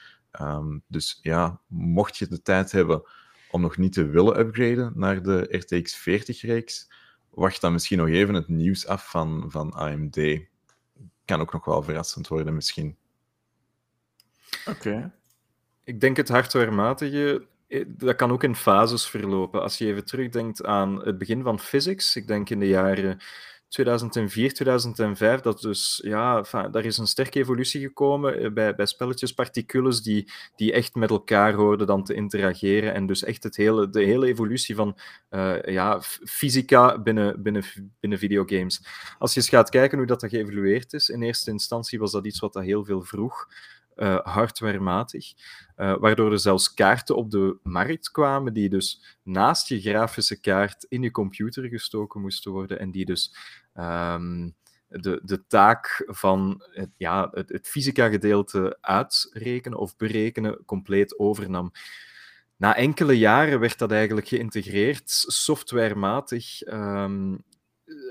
Um, dus ja, mocht je de tijd hebben om nog niet te willen upgraden naar de RTX 40-reeks, wacht dan misschien nog even het nieuws af van, van AMD. Kan ook nog wel verrassend worden, misschien. Oké. Ik denk het hardwarematige, eh, dat kan ook in fases verlopen. Als je even terugdenkt aan het begin van physics, ik denk in de jaren 2004, 2005, dat dus, ja, daar is een sterke evolutie gekomen eh, bij, bij spelletjes, particules die, die echt met elkaar hoorden dan te interageren. En dus echt het hele, de hele evolutie van uh, ja, fysica binnen, binnen, binnen videogames. Als je eens gaat kijken hoe dat, dat geëvolueerd is, in eerste instantie was dat iets wat dat heel veel vroeg uh, hardwarematig, uh, waardoor er zelfs kaarten op de markt kwamen die dus naast je grafische kaart in je computer gestoken moesten worden en die dus um, de, de taak van het, ja, het, het fysica-gedeelte uitrekenen of berekenen compleet overnam. Na enkele jaren werd dat eigenlijk geïntegreerd, softwarematig. Um,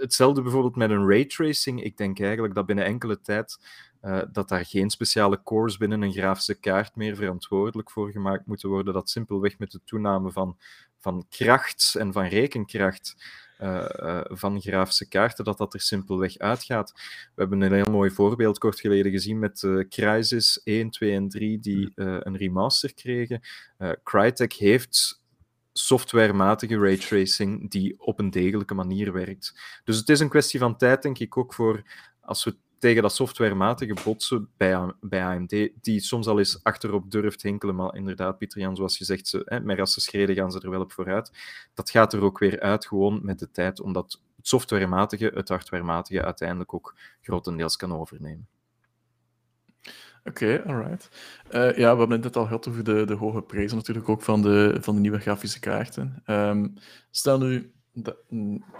hetzelfde bijvoorbeeld met een raytracing. Ik denk eigenlijk dat binnen enkele tijd uh, dat daar geen speciale cores binnen een grafische kaart meer verantwoordelijk voor gemaakt moeten worden. Dat simpelweg met de toename van, van kracht en van rekenkracht uh, uh, van grafische kaarten, dat dat er simpelweg uitgaat. We hebben een heel mooi voorbeeld kort geleden gezien met uh, Crysis 1, 2 en 3, die een remaster kregen. Crytek heeft softwarematige raytracing die op een degelijke manier werkt. Dus het is een kwestie van tijd, denk ik, ook voor als we tegen dat softwarematige botsen bij, bij AMD, die soms al eens achterop durft hinkelen, maar inderdaad, Pieter Jan, zoals je zegt, ze, hè, met rassenschreden gaan ze er wel op vooruit. Dat gaat er ook weer uit, gewoon met de tijd, omdat het softwarematige het hardwarematige uiteindelijk ook grotendeels kan overnemen. Oké, okay, alright. Uh, ja, we hebben het net al gehad over de, de hoge prijzen natuurlijk ook van de, van de nieuwe grafische kaarten. Um, stel nu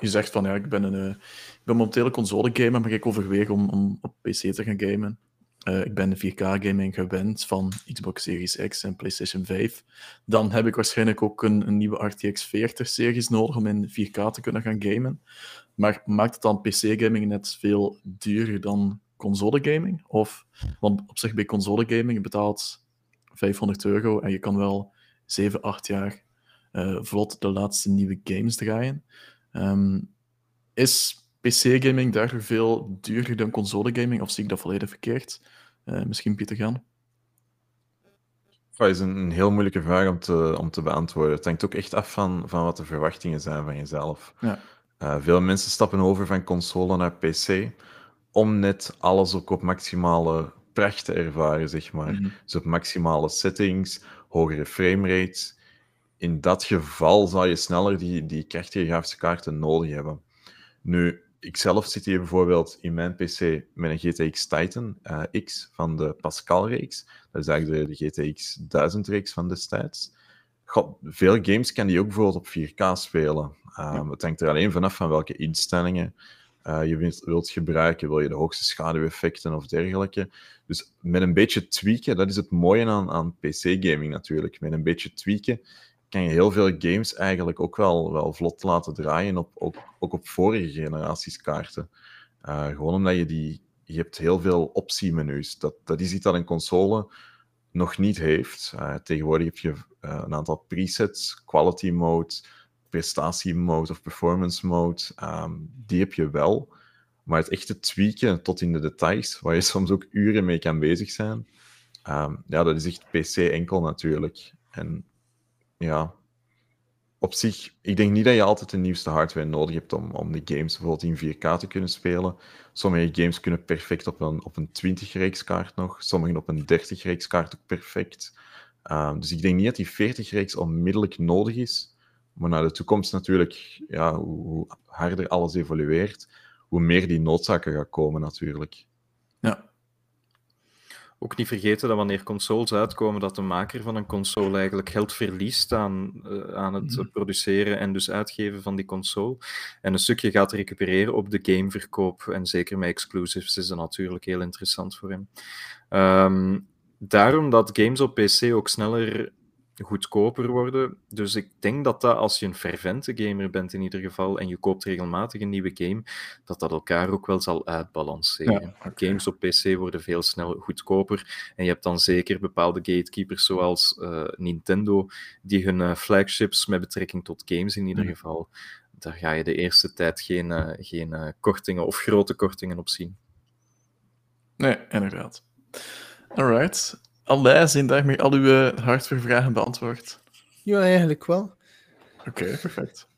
je zegt van ja, ik ben, een, uh, ik ben momenteel een console gamer, maar ik overweeg om, om op PC te gaan gamen. Uh, ik ben 4K-gaming gewend van Xbox Series X en PlayStation 5. Dan heb ik waarschijnlijk ook een, een nieuwe RTX 40-series nodig om in 4K te kunnen gaan gamen. Maar maakt het dan PC-gaming net veel duurder dan console-gaming? Of, want op zich bij console-gaming je betaalt 500 euro en je kan wel 7, 8 jaar uh, vlot de laatste nieuwe games draaien. Um, is PC-gaming daardoor veel duurder dan console-gaming, of zie ik dat volledig verkeerd? Uh, misschien Pieter Gaan? Dat is een, heel moeilijke vraag om te, om te beantwoorden. Het hangt ook echt af van, van wat de verwachtingen zijn van jezelf. Ja. Uh, veel mensen stappen over van console naar PC om net alles ook op maximale pracht te ervaren, zeg maar. Mm -hmm. Dus op maximale settings, hogere framerates. In dat geval zal je sneller die, die krachtige grafische kaarten nodig hebben. Nu, ik zelf zit hier bijvoorbeeld in mijn PC met een GTX Titan uh, X van de Pascal-reeks. Dat is eigenlijk de, de GTX 1000-reeks van destijds. God, veel games kan die ook bijvoorbeeld op 4K spelen. Um, het hangt er alleen vanaf van welke instellingen uh, je wilt, gebruiken. Wil je de hoogste schaduweffecten of dergelijke? Dus met een beetje tweaken, dat is het mooie aan, aan PC-gaming natuurlijk. Met een beetje tweaken kan je heel veel games eigenlijk ook wel, wel vlot laten draaien, op, ook, ook op vorige generaties kaarten. Uh, gewoon omdat je die... Je hebt heel veel optiemenu's. Dat, dat is iets dat een console nog niet heeft. Uh, tegenwoordig heb je een aantal presets, quality mode, prestatie mode of performance mode. Um, die heb je wel. Maar het echte tweaken tot in de details, waar je soms ook uren mee kan bezig zijn, um, ja, dat is echt PC enkel natuurlijk. En ja, op zich, ik denk niet dat je altijd de nieuwste hardware nodig hebt om, om de games bijvoorbeeld in 4K te kunnen spelen. Sommige games kunnen perfect op een, op een 20 kaart nog, sommige op een 30 kaart ook perfect. Um, dus ik denk niet dat die 40 reeks onmiddellijk nodig is. Maar naar de toekomst natuurlijk, ja, hoe, harder alles evolueert, hoe meer die noodzaken gaat komen natuurlijk. Ja, ook niet vergeten dat wanneer consoles uitkomen, dat de maker van een console eigenlijk geld verliest aan, uh, aan het mm. produceren en dus uitgeven van die console. En een stukje gaat recupereren op de gameverkoop. En zeker met exclusives is dat natuurlijk heel interessant voor hem. Um, daarom dat games op PC ook sneller goedkoper worden. Dus ik denk dat dat, als je een fervente gamer bent in ieder geval, en je koopt regelmatig een nieuwe game, dat dat elkaar ook wel zal uitbalanceren. Games op PC worden veel sneller goedkoper. En je hebt dan zeker bepaalde gatekeepers zoals uh, Nintendo, die hun uh, flagships met betrekking tot games in ieder geval, daar ga je de eerste tijd geen, uh, geen kortingen of grote kortingen op zien. Nee, inderdaad. Alright. Allee, zijn daarmee al uw eh, hardware-vragen beantwoord? Ja, eigenlijk wel. Oké, perfect.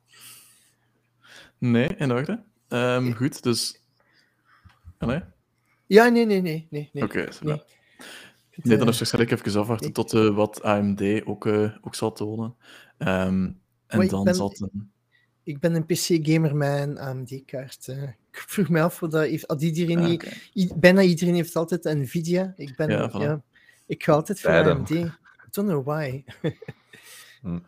Nee, in orde. Um, goed, dus... Allee? Ja, nee, nee, nee. nee, nee. Oké, okay, nee. nee, dan is waarschijnlijk even afwachten nee. tot uh, wat AMD ook, uh, ook zal tonen. Um, en dan ben, zal het... Een... Ik ben een PC-gamer met een AMD-kaart. Uh, ik vroeg me af, of dat heeft, iedereen, ah, okay. bijna iedereen heeft altijd Nvidia. Ik ben, ja, ja, ik ga altijd voor AMD. I don't know why. hm.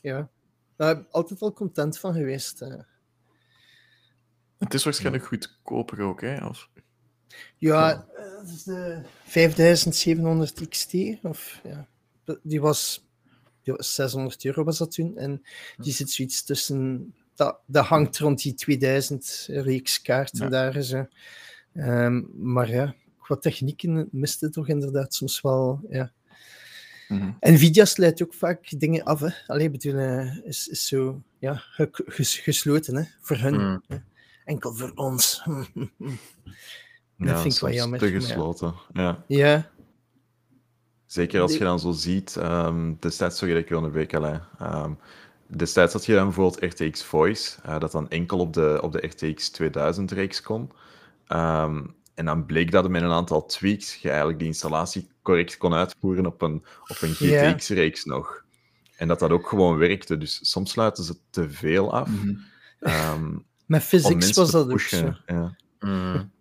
Ja. Daar heb altijd wel content van geweest. Uh. Het is waarschijnlijk goedkoper ook, hè? Of... Ja, ja. dat is de 5700 XT. Of, ja. Die was, die was 600 euro was dat toen. En die zit zoiets tussen... Dat, dat hangt rond die 2000 reeks kaarten ja. daar. Zo. Um, maar ja, qua technieken miste toch inderdaad soms wel. Ja. Mm-hmm. Nvidia sluit ook vaak dingen af. Hè. Alleen bedoel, uh, is, is zo ja, ges, gesloten hè, voor hun. Mm. Enkel voor ons. dat ja, vind ik wel jammer. Te gesloten. Ja. ja. Zeker als je dan zo ziet, um, destijds, sorry dat ik je onderbreek, Alain. Um, destijds had je dan bijvoorbeeld RTX Voice, uh, dat dan enkel op de, op de RTX 2000-reeks kon. Um, en dan bleek dat met een aantal tweaks je eigenlijk die installatie correct kon uitvoeren op een, op een GTX-reeks nog. En dat dat ook gewoon werkte. Dus soms sluiten ze te veel af. Mm -hmm. Met physics was dat ook zo. Ja. Mm.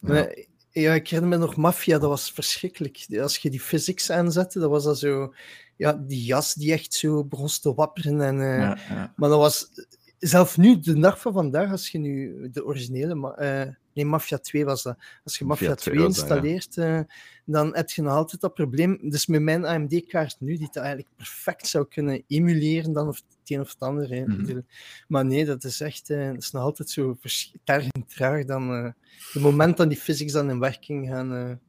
Ja. ja. ik herinner me nog Mafia, dat was verschrikkelijk. Als je die physics aanzette, dat was dat zo... Ja, die jas die echt zo begon te wapperen. En, uh, ja, ja. Maar dat was zelf nu, de dag van vandaag, als je nu de originele, uh, nee, Mafia 2 was dat. Als je Mafia, 2 installeert, ja. uh, dan heb je nog altijd dat probleem. Dus met mijn AMD-kaart nu, die dat eigenlijk perfect zou kunnen emuleren, dan of het een of het ander. Mm -hmm. Maar nee, dat is echt uh, dat is nog altijd zo tergend traag dan het moment dat die physics dan in werking gaan.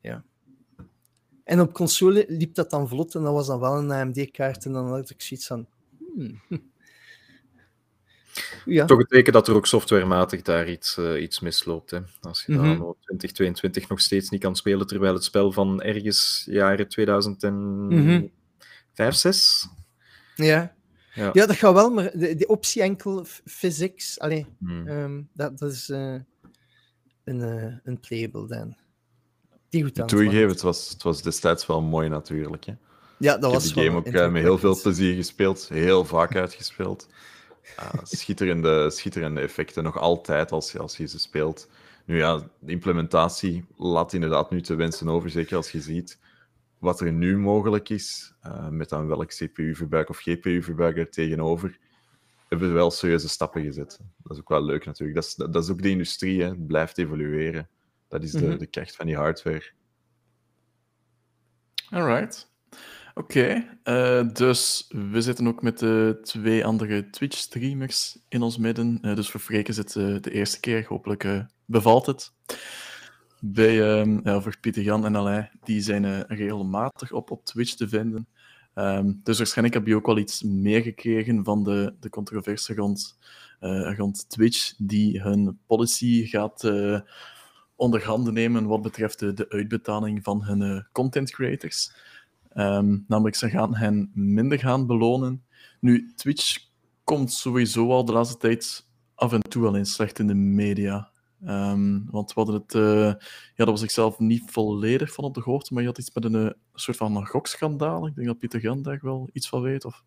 ja. En op console liep dat dan vlot en dat was dan wel een AMD-kaart en dan had ik zoiets van... Hmm. Ja. Toch het teken dat er ook softwarematig daar iets, uh, iets misloopt. Hè. Als je mm -hmm. dan 2022 nog steeds niet kan spelen, terwijl het spel van ergens jaren 2005, mm -hmm. 6. Ja. ja. Ja. dat gaat wel, maar de, de optie enkel physics, allee, mm. um, dat, dat is uh, een, uh, een playable dan. Die goed Toegegeven, het was, het was destijds wel mooi natuurlijk. Hè. Ja, dat Ik was heb die game ook met heel veel plezier gespeeld, heel vaak uitgespeeld. Schitterende, schitterende effecten, nog altijd als je, als je ze speelt. Nu ja, de implementatie laat inderdaad nu te wensen over, zeker als je ziet wat er nu mogelijk is, uh, met dan welk CPU-verbruik of GPU-verbruik er tegenover, hebben we wel serieuze stappen gezet. Dat is ook wel leuk natuurlijk. Dat is, dat is ook de industrie, hè. het blijft evolueren. Dat is de, mm -hmm. de kracht van die hardware. Alright. Oké, uh, dus we zitten ook met de twee andere Twitch-streamers in ons midden. Uh, dus voor Freek is het uh, de eerste keer. Hopelijk bevalt het. Bij, ehm, voor Pieter Jan en Alain, die zijn regelmatig op, op Twitch te vinden. Um, dus waarschijnlijk heb je ook wel iets meegekregen van de, de controverse rond, rond Twitch, die hun policy gaat onderhanden nemen wat betreft de, de uitbetaling van hun content creators. Um, namelijk, ze gaan hen minder gaan belonen. Nu, Twitch komt sowieso al de laatste tijd af en toe wel eens slecht in de media. Um, want we hadden het, uh, ja, dat was ik zelf niet volledig van op de hoogte, maar je had iets met een, een soort van gokschandaal. Ik denk dat Pieter Jan daar wel iets van weet. Of...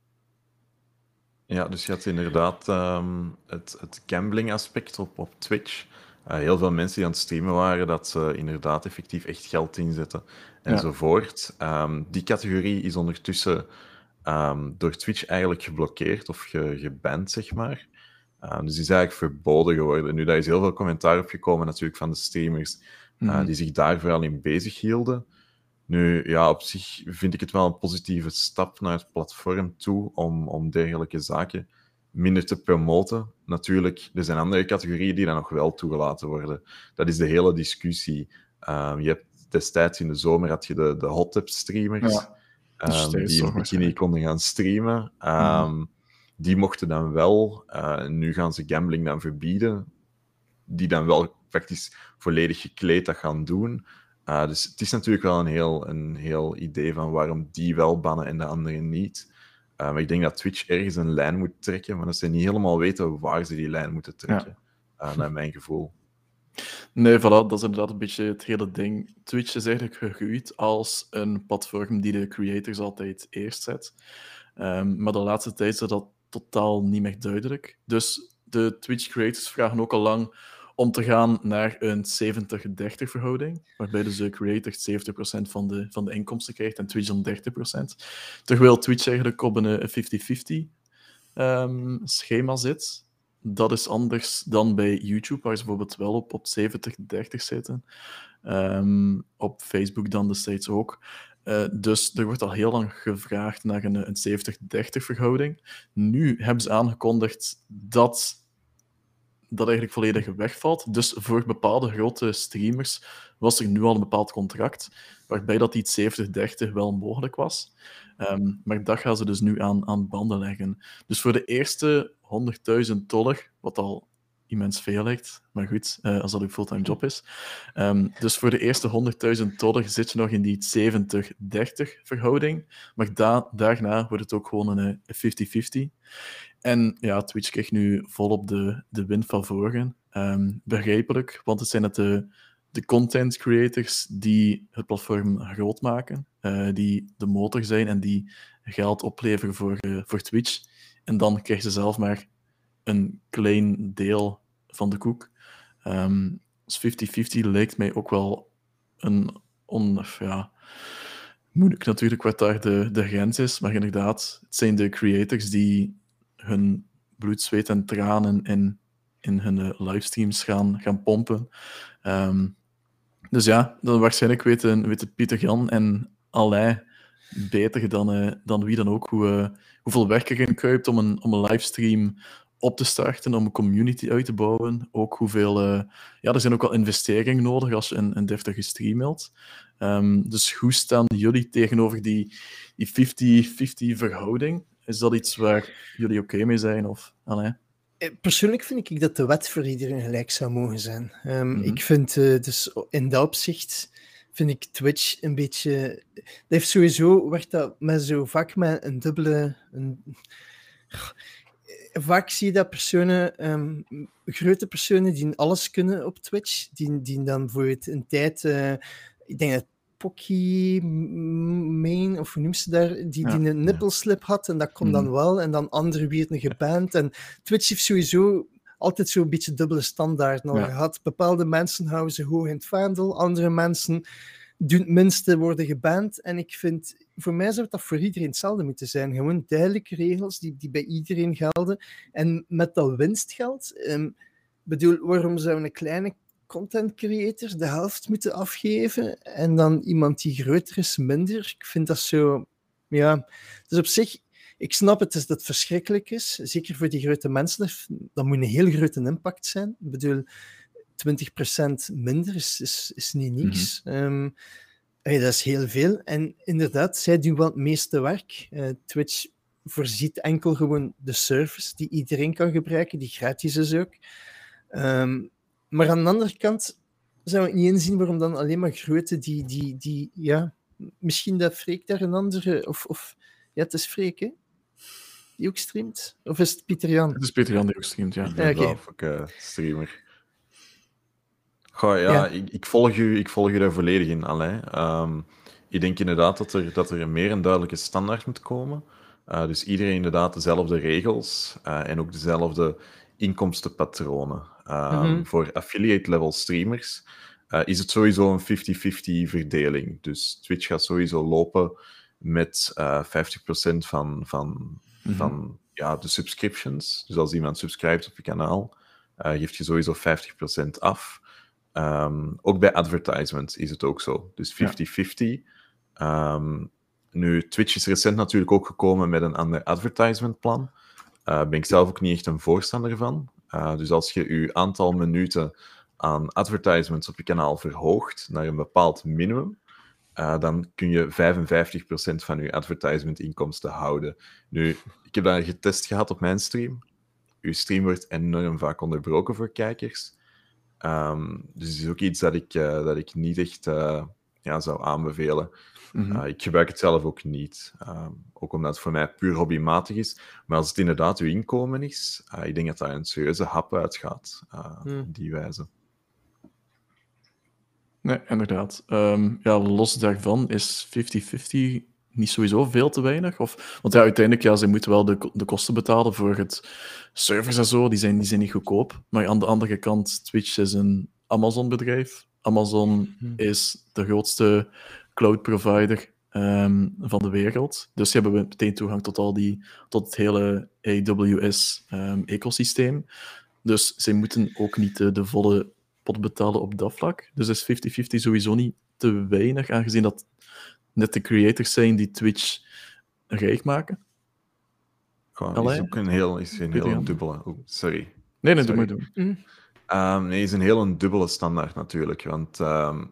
Ja, dus je had inderdaad um, het, het gambling aspect op, op Twitch. Uh, heel veel mensen die aan het streamen waren, dat ze inderdaad effectief echt geld inzetten enzovoort. Ja. Um, die categorie is ondertussen um, door Twitch eigenlijk geblokkeerd of ge, geband, zeg maar. Um, dus die is eigenlijk verboden geworden. Nu, daar is heel veel commentaar op gekomen natuurlijk van de streamers mm -hmm. uh, die zich daar vooral in bezig hielden. Nu, ja, op zich vind ik het wel een positieve stap naar het platform toe om, om dergelijke zaken minder te promoten. Natuurlijk, er zijn andere categorieën die dan nog wel toegelaten worden. Dat is de hele discussie. Um, je hebt destijds in de zomer had je de, de hot tub streamers. Ja, um, die in bikini konden gaan streamen. Um, mm. Die mochten dan wel, uh, nu gaan ze gambling dan verbieden. Die dan wel praktisch volledig gekleed dat gaan doen. Uh, dus het is natuurlijk wel een heel, een heel idee van waarom die wel bannen en de anderen niet. Uh, maar ik denk dat Twitch ergens een lijn moet trekken, maar dat ze niet helemaal weten waar ze die lijn moeten trekken, ja. naar mijn gevoel. Nee, voilà, dat is inderdaad een beetje het hele ding. Twitch is eigenlijk gegroeid als een platform die de creators altijd eerst zet. Um, maar de laatste tijd is dat totaal niet meer duidelijk. Dus de Twitch creators vragen ook al lang om te gaan naar een 70-30 verhouding, waarbij dus de creator 70% van de, van de inkomsten krijgt en Twitch dan 30%. Terwijl Twitch eigenlijk op een 50-50 um, schema zit dat is anders dan bij YouTube, waar ze bijvoorbeeld wel op, op 70-30 zitten. Um, op Facebook dan de ook. Uh, dus er wordt al heel lang gevraagd naar een, een 70-30 verhouding. Nu hebben ze aangekondigd dat dat eigenlijk volledig wegvalt. Dus voor bepaalde grote streamers was er nu al een bepaald contract waarbij dat iets 70-30 wel mogelijk was. Um, maar dat gaan ze dus nu aan, aan banden leggen. Dus voor de eerste 100.000 dollar, wat al immens veel lijkt, maar goed, uh, als dat een fulltime job is. Um, dus voor de eerste 100.000 dollar zit je nog in die 70-30 verhouding, maar da daarna wordt het ook gewoon een 50-50. En ja, Twitch krijgt nu volop de, de win van voren. Um, begrijpelijk, want het zijn het de de content creators die het platform groot maken, uh, die de motor zijn en die geld opleveren voor, uh, voor Twitch. En dan krijgen ze zelf maar een klein deel van de koek. Um, dus 50-50 lijkt mij ook wel een on, ja, moeilijk natuurlijk wat daar de, de grens is, maar inderdaad, het zijn de creators die hun bloed, zweet en tranen in, in hun uh, livestreams gaan, gaan pompen. Ehm, dus ja, dan waarschijnlijk weten, weten Pieter Jan en Alain beter dan, uh, dan wie dan ook hoe, uh, hoeveel werk erin kruipt om een, om een livestream op te starten, om een community uit te bouwen. Ook hoeveel... Uh, ja, er zijn ook wel investeringen nodig als je een, een deftige stream wilt. Um, dus hoe staan jullie tegenover die 50-50 verhouding? Is dat iets waar jullie oké okay mee zijn? Of, Alain? Persoonlijk vind ik dat de wet voor iedereen gelijk zou mogen zijn. Um, mm -hmm. Ik vind uh, dus in dat opzicht vind ik Twitch een beetje. Dat heeft sowieso werkt dat met zo vaak met een dubbele. Een... Vaak zie je dat personen, um, grote personen die alles kunnen op Twitch, die, die dan bijvoorbeeld een tijd, uh, ik denk dat Pocky Main, of hoe noemt ze daar, die, die een nippelslip had en dat kon mm. dan wel, en dan anderen werden geband. En Twitch heeft sowieso altijd zo'n beetje dubbele standaard ja. gehad. Bepaalde mensen houden ze hoog in het vaandel, andere mensen doen het minste worden geband. En ik vind, voor mij zou dat voor iedereen hetzelfde moeten zijn. Gewoon duidelijke regels die, die bij iedereen gelden. En met dat winstgeld, um, bedoel, waarom zou een kleine content creator de helft moeten afgeven en dan iemand die groter is minder? Ik vind dat zo, ja. Dus op zich, ik snap het dat het verschrikkelijk is, zeker voor die grote mensen. Dat moet een heel grote impact zijn. Ik bedoel, 20% minder is, is, is niet niks. Mm -hmm. um, hey, dat is heel veel. En inderdaad, zij doen wel het meeste werk. Uh, Twitch voorziet enkel gewoon de service die iedereen kan gebruiken, die gratis is ook. Um, maar aan de andere kant zou ik niet inzien waarom dan alleen maar grote die, die, die ja, misschien dat Freek daar een andere, of, of ja, het is Freek, hè? die ook streamt? Of is het Pieter Jan? Het is Pieter Jan die ook streamt, ja. ja okay. Of ik uh, streamer. Goh, ja, ja. Ik, ik, volg u, ik volg u daar volledig in, Alain. Um, ik denk inderdaad dat er, dat er meer een duidelijke standaard moet komen. Uh, dus iedereen inderdaad dezelfde regels uh, en ook dezelfde inkomstenpatronen. Um. Voor affiliate-level streamers uh, is het sowieso een 50-50 verdeling. Dus Twitch gaat sowieso lopen met 50% van, van, mm-hmm. van ja, de subscriptions. Dus als iemand subscribt op je kanaal, geeft je sowieso 50% af. Um, ook bij advertisements is het ook zo. Dus 50-50. Ja. Um, nu, Twitch is recent natuurlijk ook gekomen met een ander advertisementplan. Daar uh, ben ik zelf ook niet echt een voorstander van. Uh, dus als je je aantal minuten aan advertisements op je kanaal verhoogt naar een bepaald minimum, uh, dan kun je 55% van je advertisement-inkomsten houden. Nu, ik heb dat getest gehad op mijn stream. Uw stream wordt enorm vaak onderbroken voor kijkers. Um, dus het is ook iets dat ik, dat ik niet echt ja, zou aanbevelen. Mm -hmm. uh, ik gebruik het zelf ook niet. Um, ook omdat het voor mij puur hobbymatig is. Maar als het inderdaad uw inkomen is, ik denk dat daar een serieuze hap uitgaat. Mm. Op die wijze. Nee, inderdaad. Um, ja, los daarvan is 50-50 niet sowieso veel te weinig? Of, want ja, uiteindelijk, ja, ze moeten wel de, de kosten betalen voor het servers en zo. Die zijn, die zijn niet goedkoop. Maar aan de andere kant, Twitch is een Amazon-bedrijf. Amazon hmm. is de grootste cloud provider um, van de wereld. Dus ze hebben meteen toegang tot, al die, tot het hele AWS-ecosysteem. Um, dus zij moeten ook niet de, de volle pot betalen op dat vlak. Dus is 50-50 sowieso niet te weinig, aangezien dat net de creators zijn die Twitch rijk maken. Goh, is ook een heel, is een heel dubbele. Oh, sorry. Nee, nee, doe maar doen. Mm. Um, nee, is een heel een dubbele standaard natuurlijk. Want um,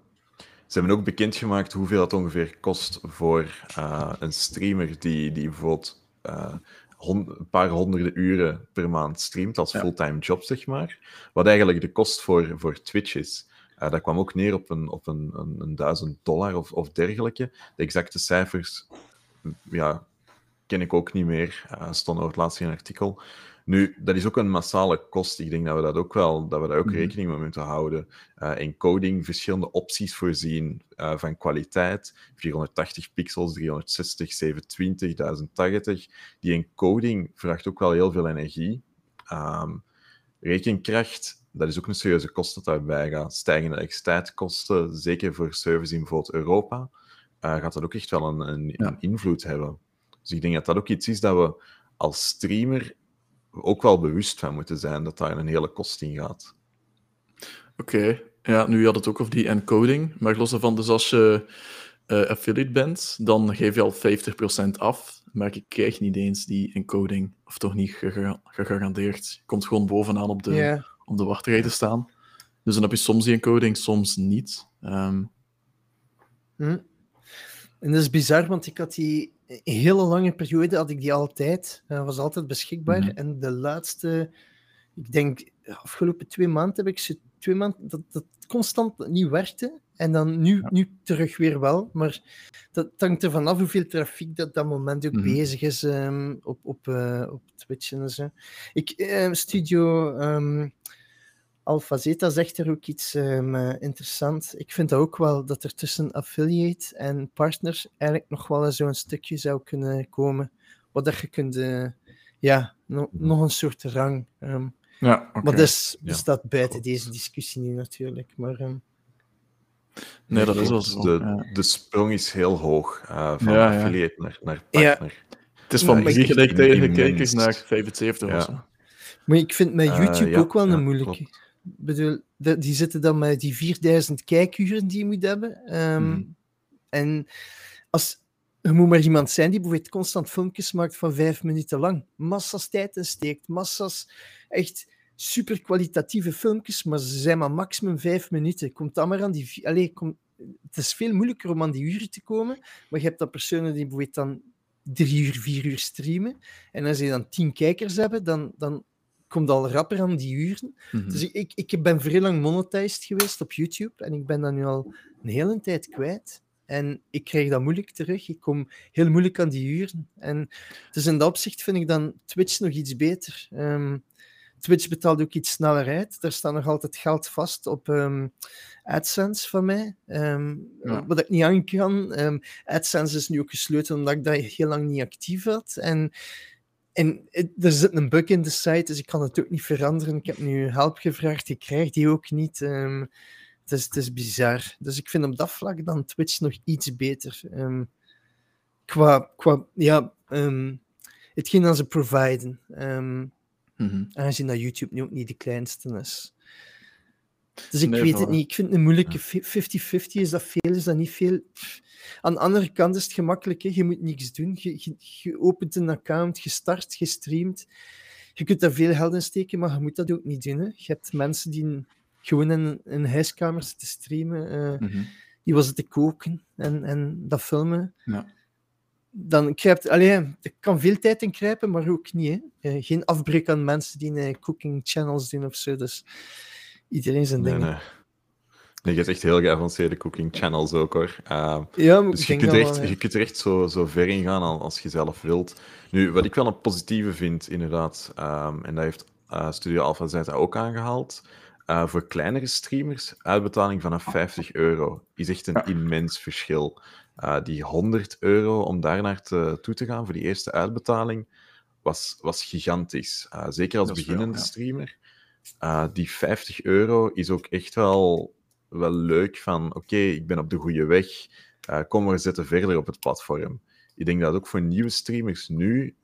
ze hebben ook bekendgemaakt hoeveel het ongeveer kost voor uh, een streamer die, die bijvoorbeeld uh, hond, een paar honderden uren per maand streamt als ja. fulltime job, zeg maar. Wat eigenlijk de kost voor, voor Twitch is. Uh, dat kwam ook neer op een, op een, een, een duizend dollar of, of dergelijke. De exacte cijfers ja, ken ik ook niet meer. Uh, stond over het laatste in een artikel. Nu, dat is ook een massale kost. Ik denk dat we dat ook wel dat we daar ook mm -hmm. rekening mee moeten houden. Uh, in coding verschillende opties voorzien uh, van kwaliteit. 480 pixels, 360, 720, 1080. Die encoding vraagt ook wel heel veel energie. Um, rekenkracht dat is ook een serieuze kost dat daarbij gaat. Stijgende elektriciteitskosten, zeker voor service in bijvoorbeeld Europa, uh, gaat dat ook echt wel een, een, ja. een, invloed hebben. Dus ik denk dat dat ook iets is dat we als streamer ook wel bewust van moeten zijn dat daar een hele kost in gaat. Oké, ja, nu had het ook over die encoding. Maar los daarvan, dus als je uh, affiliate bent, dan geef je al 50% af. Maar je krijgt niet eens die encoding, of toch niet gegarandeerd. Je komt gewoon bovenaan op de, yeah. op de wachtrij te staan. Dus dan heb je soms die encoding, soms niet. Um... Hm. En dat is bizar, want ik had die hele lange periode had ik die altijd. Was altijd beschikbaar. Mm -hmm. En de laatste, ik denk, afgelopen twee maanden heb ik ze twee maanden dat, dat constant niet werkte. En dan nu, ja. nu terug weer wel. Maar dat hangt er vanaf hoeveel trafiek dat dat moment ook mm -hmm. bezig is um, op, op, uh, op Twitch en zo. Ik, uh, Studio um, Alpha Zeta zegt er ook iets um, uh, interessants. Ik vind ook wel dat er tussen affiliate en partners eigenlijk nog wel zo'n stukje zou kunnen komen. Wat dat je kunt, uh, ja, no, nog een soort rang. Um, ja, okay. Maar dat is, bestaat ja. buiten deze discussie nu natuurlijk. Maar, um... nee, dat is wel zo. De, ja. de sprong is heel hoog uh, van ja, affiliate naar, naar partner. Het is van drie gelijktijdige kijkers naar 75 of zo. Maar ik vind met YouTube ook wel een moeilijke bedoel, die zitten dan met die 4000 kijkuren die je moet hebben. Um, mm. En als, er moet maar iemand zijn die bijvoorbeeld constant filmpjes maakt van vijf minuten lang. Massas tijd insteekt, massas echt super kwalitatieve filmpjes, maar ze zijn maar maximum vijf minuten. Komt dan maar aan die... Allee, kom, het is veel moeilijker om aan die uren te komen, maar je hebt dan personen die bijvoorbeeld dan drie uur, vier uur streamen. En als je dan tien kijkers hebben, dan, dan komt al rapper aan die uren. Mm -hmm. Dus ik, ik, ik ben vrij lang monetized geweest op YouTube en ik ben dat nu al een hele tijd kwijt. En ik krijg dat moeilijk terug. Ik kom heel moeilijk aan die uren. En dus in dat opzicht vind ik dan Twitch nog iets beter. Um, Twitch betaalt ook iets sneller uit. Daar staat nog altijd geld vast op um, AdSense van mij. Um, ja. Wat ik niet aan kan. AdSense is nu ook gesloten omdat ik dat heel lang niet actief had. En en er zit een bug in de site, dus ik kan het ook niet veranderen. Ik heb nu hulp gevraagd, ik krijg die ook niet. Um, het, is, het is bizar. Dus ik vind op dat vlak dan Twitch nog iets beter. Um, qua, qua, ja, um, hetgeen dat ze providen. Um, mm-hmm. Aangezien dat YouTube nu ook niet de kleinste is. Dus ik nee, weet het niet. Ik vind het een moeilijke 50-50. Is dat veel? Is dat niet veel? Aan de andere kant is het gemakkelijk. Hè? Je moet niks doen. Je, je, je, opent een account, je start, je streamt. Je kunt daar veel geld in steken, maar je moet dat ook niet doen. Hè? Je hebt mensen die gewoon in een huiskamer zitten streamen. Uh, mm-hmm. Die was te koken en, en dat filmen. Ja. Dan krijgt... Allee, er kan veel tijd in krijpen, maar ook niet. Hè? Uh, geen afbreuk aan mensen die uh, cooking channels doen of zo. Dus iedereen zijn nee, dingen. Nee. Nee, je hebt echt heel geavanceerde cooking channels ook hoor. Uh, ja, dus je kunt, er echt, wel, ja. je kunt er echt zo, zo ver in gaan als je zelf wilt. Nu, wat ik wel een positieve vind, inderdaad, um, en dat heeft uh, Studio Alpha Zeta ook aangehaald. Uh, voor kleinere streamers, uitbetaling vanaf 50 euro is echt een immens verschil. die 100 euro om daarnaar te, toe te gaan voor die eerste uitbetaling was, was gigantisch. zeker als beginnende wel, ja. streamer. Die 50 euro is ook echt wel wel leuk van, oké, okay, ik ben op de goede weg, uh, kom maar zitten verder op het platform. Ik denk dat ook voor nieuwe streamers nu,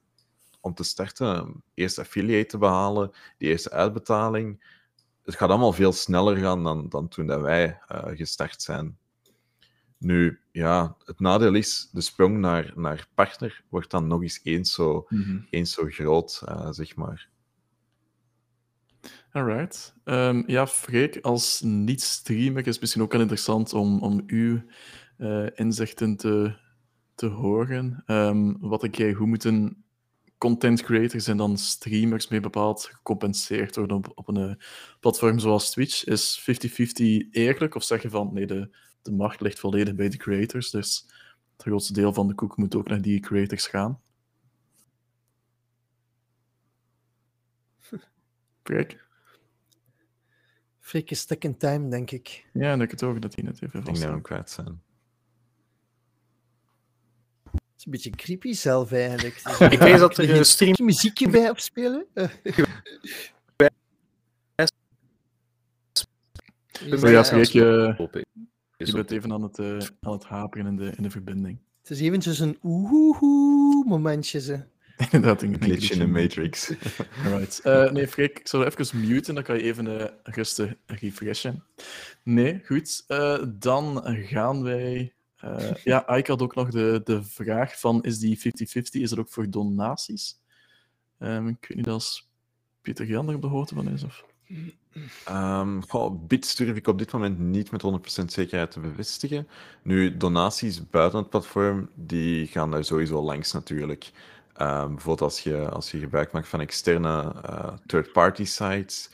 om te starten, eerst affiliate te behalen, die eerste uitbetaling, het gaat allemaal veel sneller gaan dan, dan toen dat wij uh, gestart zijn. Nu, ja, het nadeel is, de sprong naar, naar partner wordt dan nog eens eens zo, mm-hmm. eens zo groot, uh, zeg maar. Alright. Um, ja, Freek, als niet-streamer is het misschien ook wel interessant om, om uw uh, inzichten te, te horen. Um, wat ik jij, hoe moeten content creators en dan streamers mee bepaald gecompenseerd worden op, op een uh, platform zoals Twitch? Is 50-50 eerlijk? Of zeg je van nee, de, de macht ligt volledig bij de creators, dus het grootste deel van de koek moet ook naar die creators gaan? Freek? Freek is stuck in time, denk ik. Ja, en ik het ook dat hij net even vast. Ik denk dat kwijt zijn. Het is een beetje creepy zelf eigenlijk. ik weet dat er een stream... muziekje bij opspelen. Zo ja, je, je bent even aan het, uh, aan het haperen in de, in de verbinding. Het is eventjes een oehoehoe momentje. Ze. Inderdaad, een glitch in de Matrix. Right. Uh, nee, Freek, ik zal even muten, dan kan je even uh, rustig refreshen. Nee, goed. Uh, dan gaan wij... ja, ik had ook nog de, de vraag van, is die 50-50, is dat ook voor donaties? Um, ik weet niet als Pieter Jan er op de hoogte van is, of... Um, bits durf ik op dit moment niet met 100% zekerheid te bevestigen. Nu, donaties buiten het platform, die gaan daar sowieso langs natuurlijk. Um, bijvoorbeeld als je, als je gebruik maakt van externe uh, third-party sites,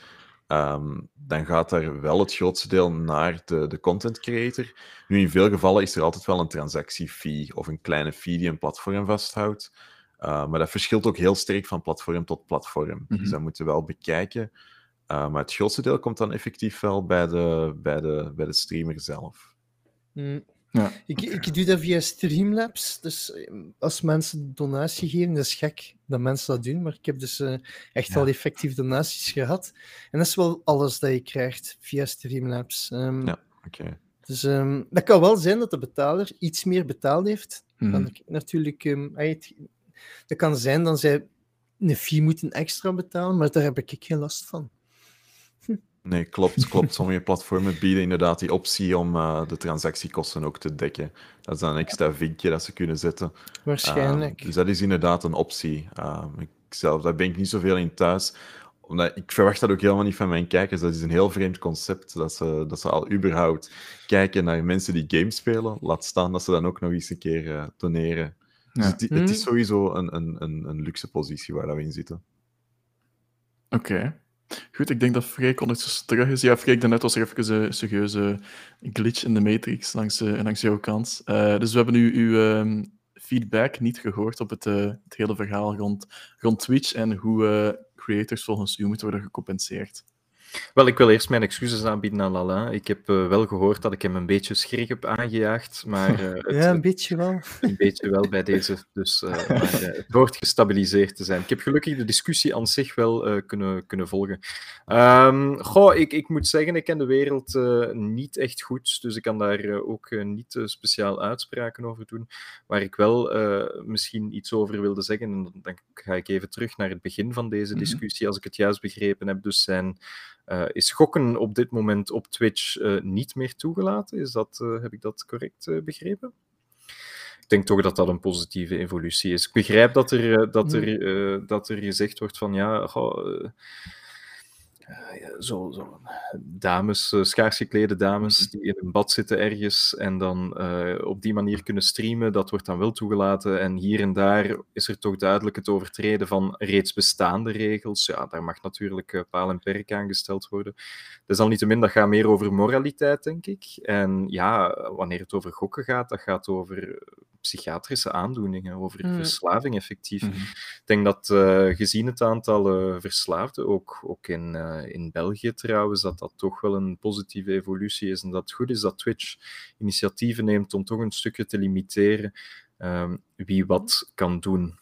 um, dan gaat daar wel het grootste deel naar de, de content creator. Nu, in veel gevallen is er altijd wel een transactiefee of een kleine fee die een platform vasthoudt. Uh, maar dat verschilt ook heel sterk van platform tot platform. Mm -hmm. Dus dat moeten we wel bekijken. Uh, maar het grootste deel komt dan effectief wel bij de, bij de, bij de streamer zelf. Mm. Ja, ik, ik doe dat via Streamlabs. Dus ehm, als mensen donatie geven, dat is gek dat mensen dat doen. Maar ik heb dus uh, echt ja. wel effectief donaties gehad. En dat is wel alles dat je krijgt via Streamlabs. Um, ja, oké. Okay. Dus um, dat kan wel zijn dat de betaler iets meer betaald heeft. Mm. Dan ik natuurlijk, dat kan zijn dat zij een fee moeten extra betalen, maar daar heb ik geen last van. Nee, klopt, klopt. Sommige platformen bieden inderdaad die optie om uh, de transactiekosten ook te dekken. Dat is dan een extra vinkje dat ze kunnen zetten. Waarschijnlijk. Uh, dus dat is inderdaad een optie. Uh, ik zelf, daar ben ik niet zoveel in thuis. Omdat, ik verwacht dat ook helemaal niet van mijn kijkers. Dat is een heel vreemd concept, dat ze, dat ze al überhaupt kijken naar mensen die games spelen. Laat staan dat ze dan ook nog eens een keer doneren. Dus ja. het, het, is sowieso een, een, een, een luxe positie waar we in zitten. Oké. Okay. Goed, ik denk dat Freek ondertussen terug is. Ja, Freek, net was er even een serieuze glitch in de Matrix langs, uh, langs jouw kant. Uh, dus we hebben nu uw uh, feedback niet gehoord op het, uh, het hele verhaal rond, rond Twitch en hoe creators volgens u moeten worden gecompenseerd. Wel, ik wil eerst mijn excuses aanbieden aan Lala. Ik heb uh, wel gehoord dat ik hem een beetje schrik heb aangejaagd, maar... Uh, het, ja, een beetje wel. Een beetje wel bij deze, dus uh, maar, het hoort gestabiliseerd te zijn. Ik heb gelukkig de discussie aan zich wel kunnen, kunnen volgen. Um, goh, ik, ik moet zeggen, ik ken de wereld niet echt goed, dus ik kan daar ook niet speciaal uitspraken over doen. Waar ik wel misschien iets over wilde zeggen, en dan ga ik even terug naar het begin van deze discussie, als ik het juist begrepen heb, dus zijn... Uh, is gokken op dit moment op Twitch uh, niet meer toegelaten? Is dat, uh, heb ik dat correct begrepen? Ik denk toch dat dat een positieve evolutie is. Ik begrijp dat er, dat er, dat er gezegd wordt van ja, goh, zo, zo, dames, uh, schaars geklede dames, mhm. die in een bad zitten ergens en dan uh, op die manier kunnen streamen, dat wordt dan wel toegelaten. En hier en daar is er toch duidelijk het overtreden van reeds bestaande regels. Ja, daar mag natuurlijk paal en perk aan gesteld worden. Desalniettemin, dat gaat meer over moraliteit, denk ik. En ja, wanneer het over gokken gaat, dat gaat over psychiatrische aandoeningen, over mm. verslaving effectief. Mm -hmm. Ik denk dat gezien het aantal verslaafden, ook, ook in, in België trouwens, dat dat toch wel een positieve evolutie is. En dat het goed is dat Twitch initiatieven neemt om toch een stukje te limiteren um, wie wat kan doen.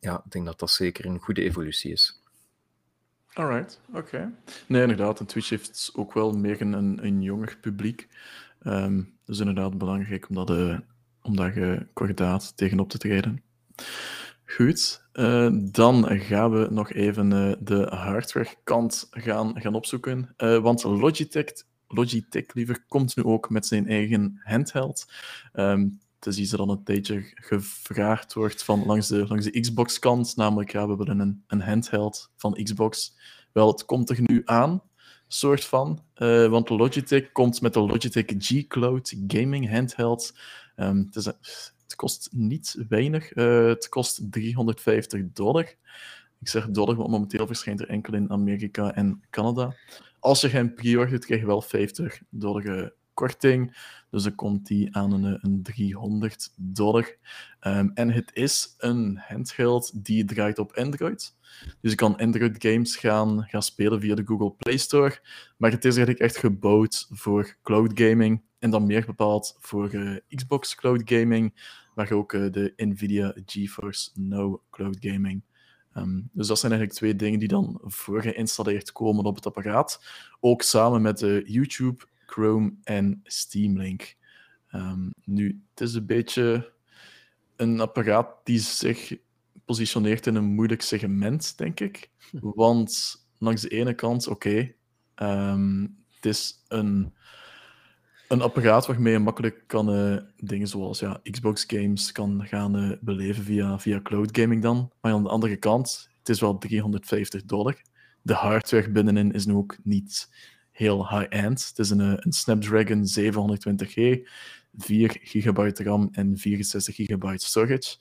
Ja, ik denk dat dat zeker een goede evolutie is. Alright, oké. Nee, inderdaad. Twitch heeft ook wel meer een, een, jonger publiek. Um, dus inderdaad belangrijk om dat om daar kordaat tegenop te treden. Goed, uh, dan gaan we nog even uh, de hardwarekant gaan, gaan opzoeken. Uh, want Logitech, Logitech liever, komt nu ook met zijn eigen handheld. Um, is iets dat al een tijdje gevraagd wordt van langs de, langs de Xbox-kant. Namelijk, ja, we willen een, een handheld van Xbox. Wel, het komt er nu aan, soort van. want Logitech komt met de Logitech G Cloud Gaming Handheld. Um, het, is, het, kost niet weinig. Uh, het kost 350 dollar. Ik zeg dollar, want momenteel verschijnt er enkel in Amerika en Canada. Als je geen pre-ordert, krijg je wel 50 dollar korting. Dus dan komt die aan een, een 300 dollar. Um, en het is een handheld die draait op Android. Dus je kan Android games gaan, gaan spelen via de Google Play Store. Maar het is eigenlijk echt gebouwd voor cloud gaming. En dan meer bepaald voor uh, Xbox Cloud Gaming, maar ook uh, de Nvidia GeForce Now Cloud Gaming. Um, dus dat zijn eigenlijk twee dingen die dan voorgeïnstalleerd komen op het apparaat. Ook samen met uh, YouTube, Chrome en Steam Link. Um, nu, het is een beetje een apparaat die zich positioneert in een moeilijk segment, denk ik. Want langs de ene kant, oké, ehm, het is een, een apparaat waarmee je makkelijk kan eh, dingen zoals ja, Xbox games kan gaan eh, beleven via, via cloud gaming dan. Maar aan de andere kant, het is wel 350 dollar. De hardware binnenin is nu ook niet heel high-end. Het is een, eh, een Snapdragon 720G, 4 GB RAM en 64 GB storage.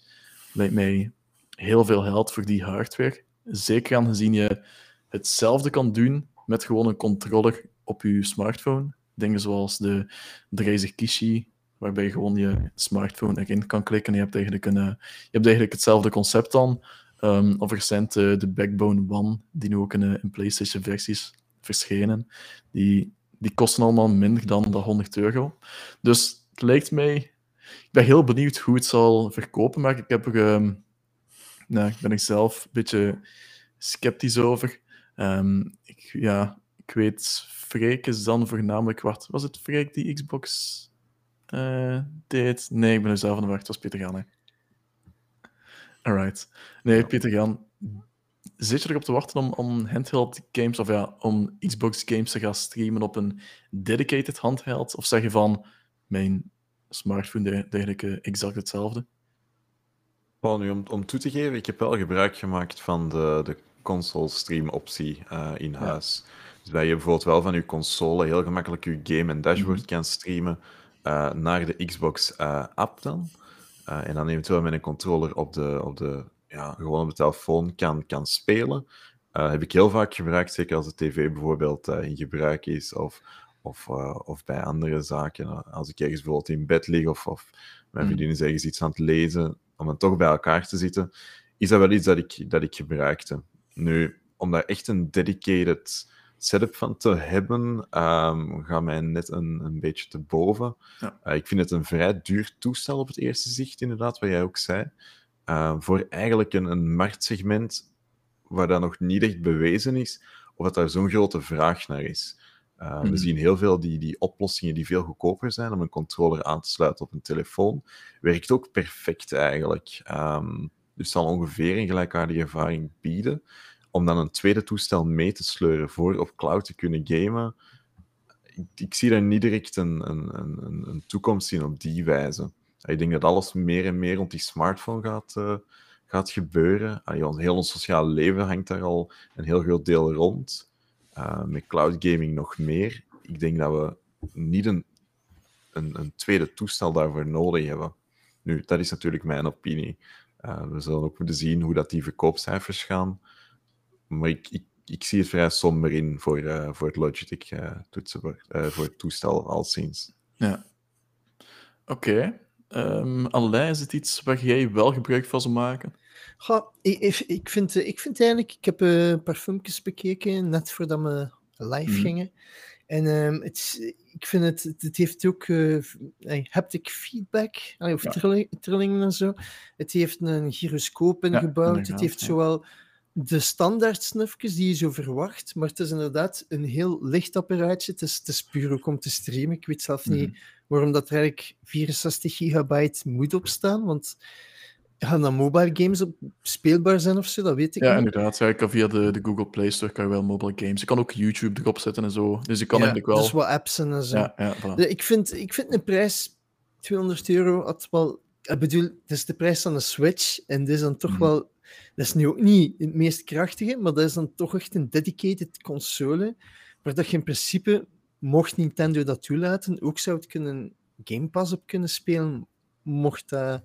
Lijkt mij heel veel geld voor die hardware. Zeker aangezien je hetzelfde kan doen met gewoon een controller op je smartphone. Dingen zoals de, de Razer Kishi, waarbij je gewoon je smartphone erin kan klikken. Je hebt eigenlijk, een, je hebt eigenlijk hetzelfde concept dan. Um, of recent uh, de Backbone One, die nu ook in, in PlayStation-versies verschenen. Die, die kosten allemaal minder dan de 100 euro. Dus het lijkt mij... Ik ben heel benieuwd hoe het zal verkopen, maar ik, heb er, um, nou, ik ben er zelf een beetje sceptisch over. Um, ik, ja, ik weet, Freek is dan voornamelijk... Wat was het Freek die Xbox uh, deed? Nee, ik ben er zelf aan de wacht. Het was Pieter Jan, Alright. Nee, Pieter Jan, zit je erop te wachten om, om handheld games, of ja, om Xbox games te gaan streamen op een dedicated handheld? Of zeg je van, mijn smartphone uh, exact hetzelfde? Well, nu, om, om toe te geven, ik heb wel gebruik gemaakt van de, de console stream optie uh, in huis. Ja. Dat je bijvoorbeeld wel van je console heel gemakkelijk je game en dashboard mm -hmm. kan streamen uh, naar de Xbox app dan. en dan eventueel met een controller op de, op de ja, gewoon op de telefoon kan, kan spelen. Heb ik heel vaak gebruikt, zeker als de tv bijvoorbeeld in gebruik is of, of, of bij andere zaken. Als ik ergens bijvoorbeeld in bed lig of, of mijn vriendin is ergens iets aan het lezen, om dan toch bij elkaar te zitten, is dat wel iets dat ik, dat ik gebruikte. Nu, om daar echt een dedicated setup van te hebben, um, gaat mij net een, een beetje te boven. Ja. ik vind het een vrij duur toestel op het eerste zicht, inderdaad, wat jij ook zei. Uh, voor eigenlijk een, een marktsegment waar dat nog niet echt bewezen is of dat daar zo'n grote vraag naar is. Uh, mm-hmm. We zien heel veel die, die oplossingen die veel goedkoper zijn om een controller aan te sluiten op een telefoon. Werkt ook perfect eigenlijk. Um, dus zal ongeveer een gelijkaardige ervaring bieden. Om dan een tweede toestel mee te sleuren voor op cloud te kunnen gamen. Ik, ik zie daar niet direct een, een, een, een toekomst in op die wijze. Ik denk dat alles meer en meer rond die smartphone gaat, uh, gaat gebeuren. Uh, heel ons sociale leven hangt daar al een heel groot deel rond. Uh, met cloud gaming nog meer. Ik denk dat we niet een, een, een, tweede toestel daarvoor nodig hebben. Nu, dat is natuurlijk mijn opinie. we zullen ook moeten zien hoe dat die verkoopcijfers gaan. Maar ik, ik, ik zie het vrij somber in voor, voor het Logitech toetsenbord, voor het toestel al sinds. Ja. Oké. Okay. Um, Alain, is het iets waar jij wel gebruik van zou maken? Ik, ik, vind, ik vind eigenlijk, ik heb uh, een paar filmpjes bekeken net voordat we live mm. gingen. En um, het, ik vind het, het heeft ook uh, haptic feedback, of ja. trilling, trillingen en zo. Het heeft een gyroscoop ingebouwd. Ja, het heeft zowel de standaard snufjes die je zo verwacht, maar het is inderdaad een heel licht apparaatje. Het is, het is puur ook om te streamen. Ik weet zelf niet mm -hmm. waarom dat er eigenlijk 64 gigabyte moet opstaan, want gaan dan mobile games op speelbaar zijn of zo? Dat weet ik ja, niet. inderdaad. Ja, ik kan via de, de Google Play Store kan je wel mobile games. Je kan ook YouTube erop zetten en zo. Dus je kan ja, eigenlijk wel... Dus wat apps en zo. Ja, ja, voilà. ik, vind, ik vind een prijs 200 euro had wel... Ik bedoel, het is de prijs van een Switch en dit is dan toch mm -hmm. wel dat is nu ook niet het meest krachtige, maar dat is dan toch echt een dedicated console, waar dat je in principe, mocht Nintendo dat toelaten, ook zou het kunnen Game Pass op kunnen spelen, mocht dat,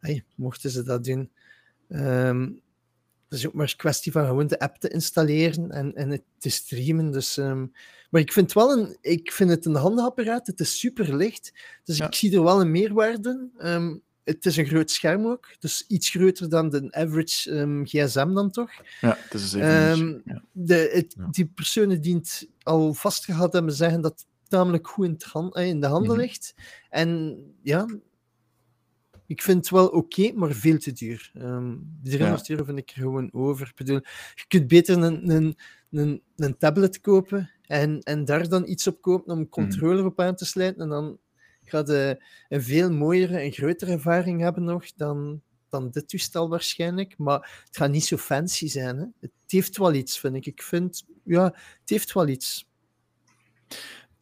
hey, mochten ze dat doen. Um, het is ook maar een kwestie van gewoon de app te installeren en, en het te streamen. Dus, um, maar ik vind, wel een, ik vind het een handapparaat, het is super licht, dus ja. ik zie er wel een meerwaarde. Um, het is een groot scherm ook, dus iets groter dan de average um, gsm dan toch. Ja, het is een um, ja. de, het, ja. Die personen die het al vastgehad hebben, zeggen dat het tamelijk goed in, hand, in de handen mm -hmm. ligt. En ja, ik vind het wel oké, okay, maar veel te duur. Um, 300 ja. euro vind ik er gewoon over. Ik bedoel, je kunt beter een, een, een, een tablet kopen en, en daar dan iets op kopen om een controller mm -hmm. op aan te sluiten en dan gaat uh, een veel mooiere en grotere ervaring hebben nog dan, dan dit toestel waarschijnlijk, maar het gaat niet zo fancy zijn. Hè. Het heeft wel iets, vind ik. Ik vind, ja, het heeft wel iets.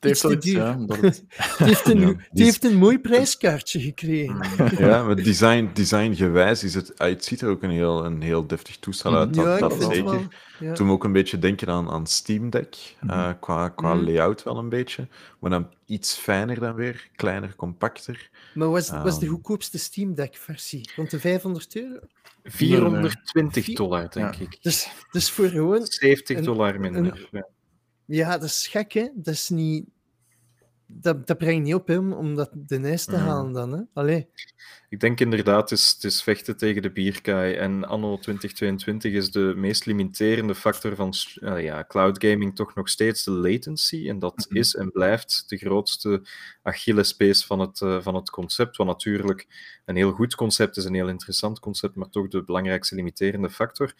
Het heeft, Iets wel te iets, duur. ja, omdat het... Het heeft een, Ja, het die- heeft een mooi prijskaartje gekregen. Ja, maar design, design gewijs is het, ah, het ziet er ook een heel, een heel deftig toestel uit. Dat, ja, ik dat vind het zeker. wel. Ja. Toen ook een beetje denken aan, aan Steam Deck, eh, qua, qua Mhm. layout wel een beetje. Maar dan iets fijner dan weer, kleiner, compacter. Maar was, was de Ehm. goedkoopste Steam Deck versie? Rond de 500 euro? 420 Vier- dollar, denk Ja. ik. Dus, dus voor gewoon 70 een- dollar minder. ja. Ja, dat is gek, hè? Dat is niet. Dat, dat brengt niet op hem om dat de ijs te Mhm. halen dan, hè? Allee. Ik denk inderdaad, het is, het is vechten tegen de bierkaai. En anno 2022 is de meest limiterende factor van eh, ja, cloud gaming toch nog steeds de latency. En dat Mhm. is en blijft de grootste Achillespees van het, eh, van het concept. Wat natuurlijk een heel goed concept is, een heel interessant concept, maar toch de belangrijkste limiterende factor.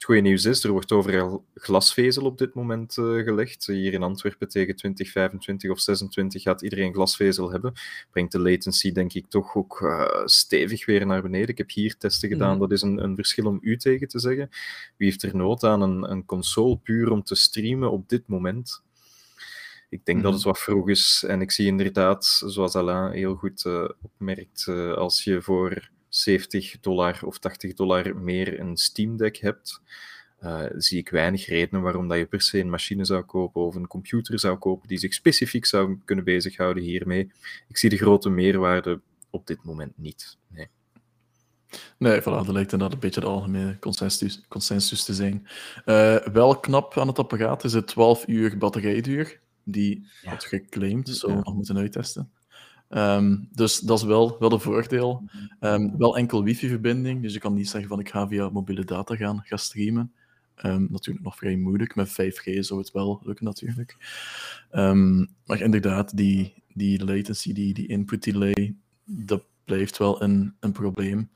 Het goede nieuws is, er wordt overal glasvezel op dit moment eh, gelegd. Hier in Antwerpen tegen 2025 of 26 gaat iedereen glasvezel hebben brengt de latency denk ik toch ook eh, stevig weer naar beneden. Ik heb hier testen gedaan, Mhm. dat is een, een verschil om u tegen te zeggen. Wie heeft er nood aan een, een console puur om te streamen op dit moment? Ik denk dat het wat vroeg is en ik zie inderdaad, zoals Alain heel goed eh, opmerkt, als je voor 70 dollar of 80 dollar meer een Steam Deck hebt, eh, zie ik weinig redenen waarom dat je per se een machine zou kopen of een computer zou kopen die zich specifiek zou kunnen bezighouden hiermee. Ik zie de grote meerwaarde op dit moment niet. Nee. Nee, voilà, dat lijkt inderdaad een beetje de algemene consensus, consensus te zijn. Eh, wel knap aan het apparaat is het 12 uur batterijduur, die Ja. wordt geclaimd, zo Ja. nog moeten uittesten. Ehm, dus dat is wel, wel een voordeel. Ehm, wel enkel wifi-verbinding, dus je kan niet zeggen van ik ga via mobiele data gaan, gaan streamen. Ehm, natuurlijk nog vrij moeilijk, met 5G zou het wel lukken natuurlijk. Maar inderdaad, die, die latency, die, die input delay, dat blijft wel een, een probleem.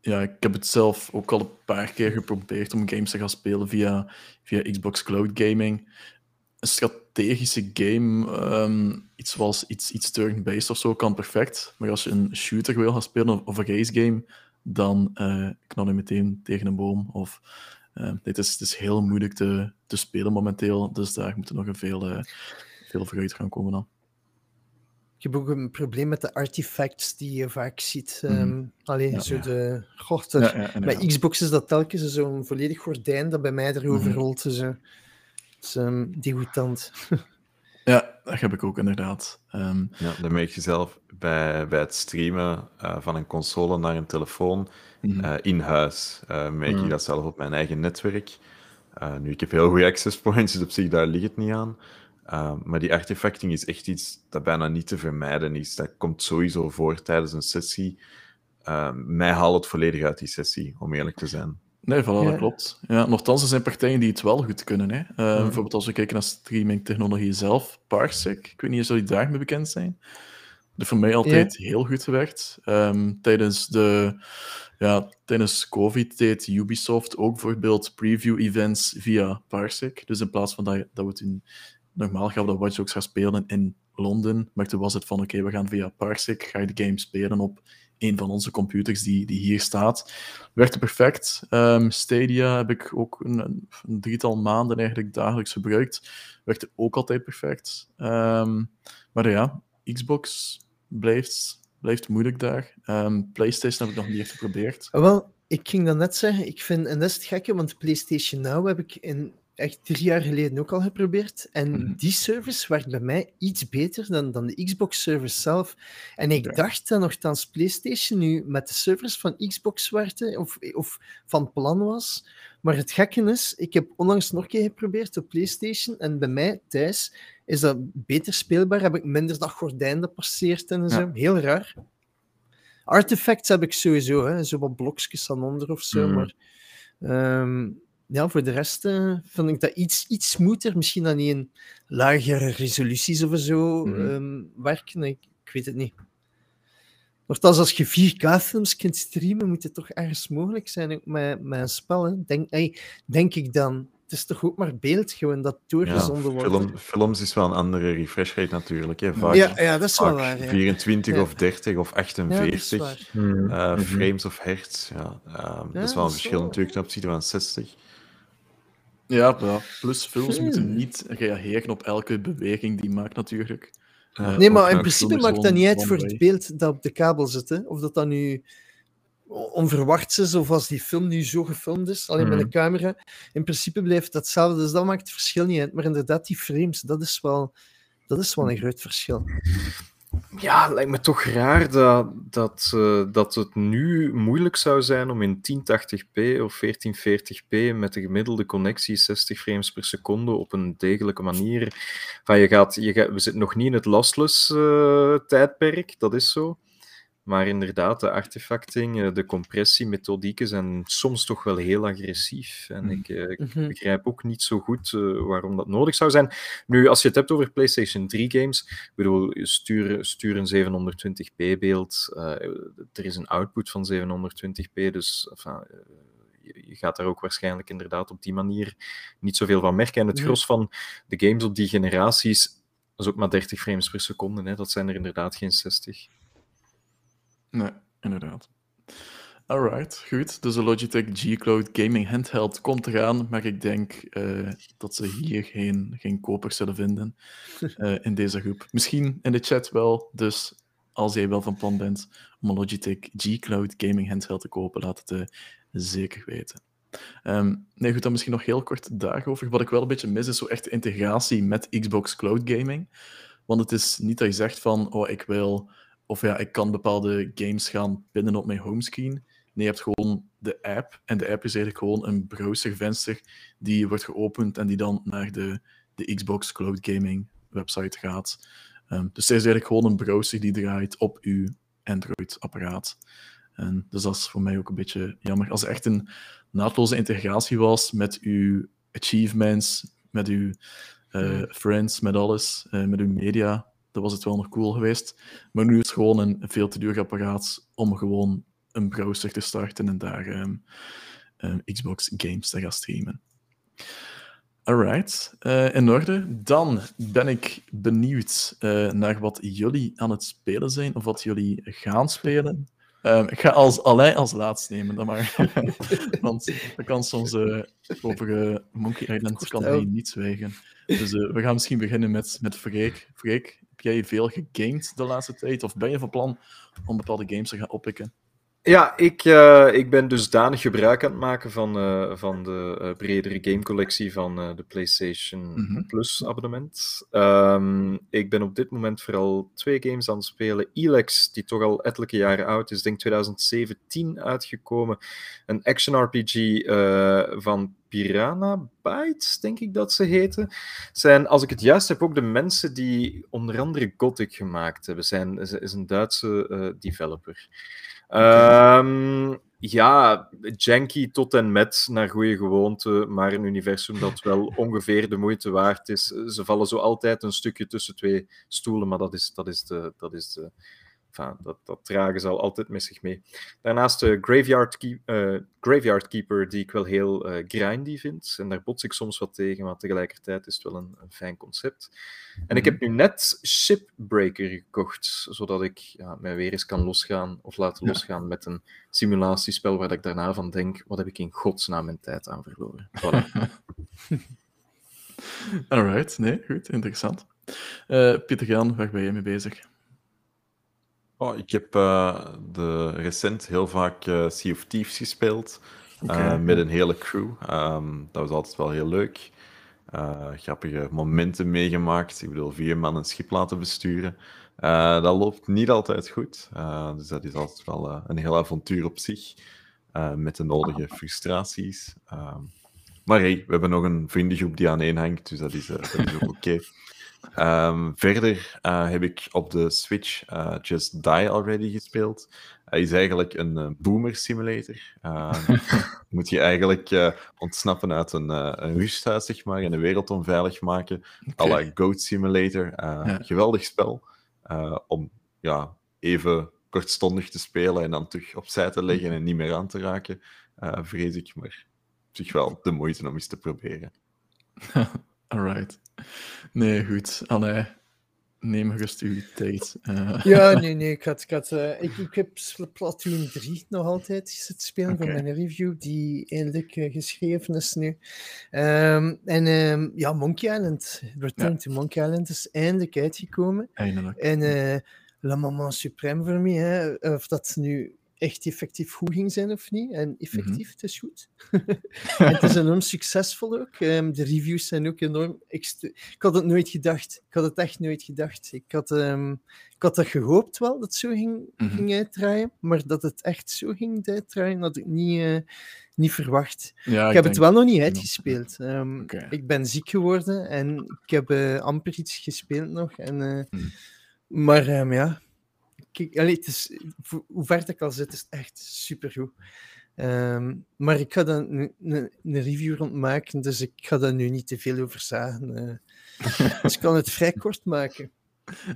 Ja, ik heb het zelf ook al een paar keer geprobeerd om games te gaan spelen via, via Xbox Cloud Gaming. Een strategische game, ehm, iets zoals iets, iets turn-based of zo, kan perfect. Maar als je een shooter wil gaan spelen of, een race game, dan eh knal je meteen tegen een boom. Of, eh, dit is, het is heel moeilijk te, te spelen momenteel, dus daar moet er nog een veel, eh veel vooruitgang komen dan. Ik heb ook een probleem met de artifacts die je vaak ziet. Mhm. Ehm, allee, Ja. zo de... Er- Ja, inderdaad. bij Xbox is dat telkens zo'n volledig gordijn dat bij mij erover Mhm. rolt. Dus, dat is ehm, degoutant. Ja, dat heb ik ook inderdaad. Ehm, Ja, dan merk je zelf bij, bij het streamen eh, van een console naar een telefoon mhm. eh, in huis. eh, merk Mm. ik dat zelf op mijn eigen netwerk. Eh, nu, ik heb heel goede access points, dus op zich daar ligt het niet aan. Eh, maar die artefacting is echt iets dat bijna niet te vermijden is. Dat komt sowieso voor tijdens een sessie. Mij haalt het volledig uit die sessie, om eerlijk te zijn. Nee, voilà, Ja. dat klopt. Ja, nochtans, er zijn partijen die het wel goed kunnen. Hè. Eh, Mhm. Bijvoorbeeld als we kijken naar streaming-technologie zelf, Parsec, ik weet niet of jullie daarmee bekend zijn. Dat voor mij altijd heel goed gewerkt. Ehm, tijdens, de, ja, tijdens COVID deed Ubisoft ook bijvoorbeeld preview-events via Parsec. Dus in plaats van dat, dat we toen normaal gaan we dat Watch Dogs gaan spelen in Londen, maar toen was het van oké, we gaan via Parsec, ga je de game spelen op een van onze computers die, die hier staat. Werkte perfect. Ehm, Stadia heb ik ook een, een drietal maanden eigenlijk dagelijks gebruikt. Werkte ook altijd perfect. Ehm, maar ja, Xbox blijft, blijft moeilijk daar. Ehm, PlayStation heb ik nog niet echt geprobeerd. Ah, Wel, ik ging dat net zeggen. Ik vind, en dat is het gekke, want PlayStation Now heb ik in, echt drie jaar geleden ook al geprobeerd. En Mhm. die service werkt bij mij iets beter dan, dan de Xbox-service zelf. En ik Oké. dacht dat nogthans PlayStation nu met de servers van Xbox werkte, of, of van plan was. Maar het gekke is, ik heb onlangs nog een keer geprobeerd op PlayStation. En bij mij thuis is dat beter speelbaar. Heb ik minder dat gordijn dat passeert en zo. Heel raar. Artifacts heb ik sowieso, hè. zo wat blokjes aan onder of zo. Mhm. Maar ehm, ja, voor de rest eh, vind ik dat iets, iets smoother. Misschien dan niet in lagere resoluties of zo Mhm. ehm, werken. Ik, ik weet het niet. Nochtans, als je 4K-films kunt streamen, moet het toch ergens mogelijk zijn ook met, met een spel. Hè? Denk, ey, denk ik dan. het is toch ook maar beeld gewoon dat doorgezonden wordt. Film, films is wel een andere refresh rate natuurlijk. Hè. Vaak, ja, ja, dat is wel waar. Ja. 24 Ja. of 30 of Ja, dat is 48 waar. Hmm. eh, Mhm. frames of hertz. Ja, ehm, dat is wel een verschil natuurlijk ten opzichte van 60. Ja, ja, plus films Hmm. moeten niet reageren op elke beweging die maakt natuurlijk. Eh, Nee, maar in principe maakt dat niet uit voor het beeld dat op de kabel zit. Hè? Of dat dat nu onverwachts is, of als die film nu zo gefilmd is, alleen met Mhm. een camera. In principe blijft dat hetzelfde, dus dat maakt het verschil niet uit. Maar inderdaad, die frames, dat is wel, dat is wel een groot verschil. Ja, lijkt me toch raar dat, dat, eh, dat het nu moeilijk zou zijn om in 1080p of 1440p met de gemiddelde connectie 60 frames per seconde op een degelijke manier. Van je gaat, je we zitten nog niet in het lossless eh, tijdperk, dat is zo. Maar inderdaad, de artefacting, eh, de compressiemethodieken zijn soms toch wel heel agressief. En Mhm. ik, eh, ik Mhm. begrijp ook niet zo goed eh, waarom dat nodig zou zijn. Nu, als je het hebt over PlayStation 3 games, ik bedoel, stuur, stuur een 720p beeld. eh, er is een output van 720p, dus enfin, je, je gaat daar ook waarschijnlijk inderdaad op die manier niet zoveel van merken. En het Mhm. gros van de games op die generaties is ook maar 30 frames per seconde. Hè. Dat zijn er inderdaad geen 60. Nee, inderdaad. Alright, goed. Dus de Logitech G Cloud Gaming Handheld komt eraan, maar ik denk eh, dat ze hier geen, geen kopers zullen vinden eh, in deze groep. Misschien in de chat wel, dus als jij wel van plan bent om een Logitech G Cloud Gaming Handheld te kopen, laat het eh, zeker weten. Ehm, nee, goed, dan misschien nog heel kort daarover. Wat ik wel een beetje mis, is zo echt de integratie met Xbox Cloud Gaming. Want het is niet dat je zegt van, oh, ik wil of ja, ik kan bepaalde games gaan pinnen op mijn homescreen. Nee, je hebt gewoon de app. En de app is eigenlijk gewoon een browservenster die wordt geopend en die dan naar de, de Xbox Cloud Gaming website gaat. Ehm, dus het is eigenlijk gewoon een browser die draait op uw Android-apparaat. En dus dat is voor mij ook een beetje jammer. Als er echt een naadloze integratie was met uw achievements, met uw eh, friends, met alles, eh, met uw media, dan was het wel nog cool geweest. Maar nu is het gewoon een veel te duur apparaat om gewoon een browser te starten en daar ehm, ehm, Xbox games te gaan streamen. Alright, eh, in orde. Dan ben ik benieuwd eh, naar wat jullie aan het spelen zijn, of wat jullie gaan spelen. Ehm, ik ga als Alain als laatst nemen, dan maar. Want dat kan soms eh, over eh, Monkey Island kan hij niet zwijgen. Dus eh, we gaan misschien beginnen met, met Freek. Freek, heb jij veel gegamed de laatste tijd? Of ben je van plan om bepaalde games te gaan oppikken? Ja, ik, eh, ik ben dusdanig gebruik aan het maken van, eh, van de eh, bredere gamecollectie van de PlayStation Mhm. Plus abonnement. Ehm, ik ben op dit moment vooral twee games aan het spelen. Elex, die toch al ettelijke jaren oud is, denk 2017 uitgekomen. Een action RPG van Piranha Bytes, denk ik dat ze heten. Zijn, als ik het juist heb, ook de mensen die onder andere Gothic gemaakt hebben. Zijn, is, is een Duitse developer. Ehm, ja, janky tot en met, naar goede gewoonte, maar een universum dat wel ongeveer de moeite waard is. Ze vallen zo altijd een stukje tussen twee stoelen, maar dat is, dat is de... Dat is de enfin, dat, dat dragen ze al altijd met zich mee. Daarnaast de Graveyard, Keep- eh, Graveyard Keeper, die ik wel heel eh, grindy vind. En daar bots ik soms wat tegen, maar tegelijkertijd is het wel een, een fijn concept. En ik heb nu net Shipbreaker gekocht, zodat ik ja, mij weer eens kan losgaan of laten Ja. losgaan met een simulatiespel waar ik daarna van denk, wat heb ik in godsnaam mijn tijd aan verloren. Voilà. Alright, nee, goed, interessant. Eh, Pieter Jan, waar ben je mee bezig? Oh, ik heb eh, de, recent heel vaak eh, Sea of Thieves gespeeld. Eh, met een hele crew. Ehm, dat was altijd wel heel leuk. Grappige momenten meegemaakt. Ik bedoel, vier man een schip laten besturen. Dat loopt niet altijd goed. Dus dat is altijd wel een heel avontuur op zich. met de nodige frustraties. Ehm, maar hey, we hebben nog een vriendengroep die aan één hangt. Dus dat is, dat is ook oké. Ehm, verder eh, heb ik op de Switch eh, Just Die Already gespeeld. Hij is eigenlijk een eh, boomer simulator. Ehm, moet je eigenlijk eh, ontsnappen uit een, eh, een rusthuis, zeg maar, en de wereld onveilig maken. À la Goat Simulator. Eh, Ja. Geweldig spel. eh, om ja, even kortstondig te spelen en dan terug opzij te leggen en niet meer aan te raken, eh, vrees ik. Maar op zich wel de moeite om eens te proberen. Alright. Nee, goed. Anne, neem gerust uw tijd. Uh... Ja, nee, nee. Ik, had, ik, had, uh, ik, ik heb Splatoon 3 nog altijd zitten spelen okay. voor mijn review, die eindelijk uh, geschreven is nu. Um, en um, ja, Monkey Island, Return ja. to Monkey Island is eindelijk uitgekomen. Eindelijk. En La Maman Supreme voor mij, hè, of dat nu echt effectief goed ging zijn of niet. En effectief, het is goed. het is enorm succesvol ook. Um, de reviews zijn ook enorm... Ik had het nooit gedacht. Ik had het echt nooit gedacht. Ik had, um, ik had dat gehoopt wel, dat het zo ging, -hmm. ging uitdraaien. Maar dat het echt zo ging uitdraaien, had ik niet, uh, niet verwacht. Ja, ik, ik heb denk... het wel nog niet uitgespeeld. Um, okay. Ik ben ziek geworden en ik heb uh, amper iets gespeeld nog. En, uh, mm. Maar ja... Kijk, allee, het is, hoe ver ik al zit, is echt supergoed. Um, maar ik ga daar een, een, een review rond maken, dus ik ga daar nu niet te veel over zeggen. Uh, dus ik kan het vrij kort maken.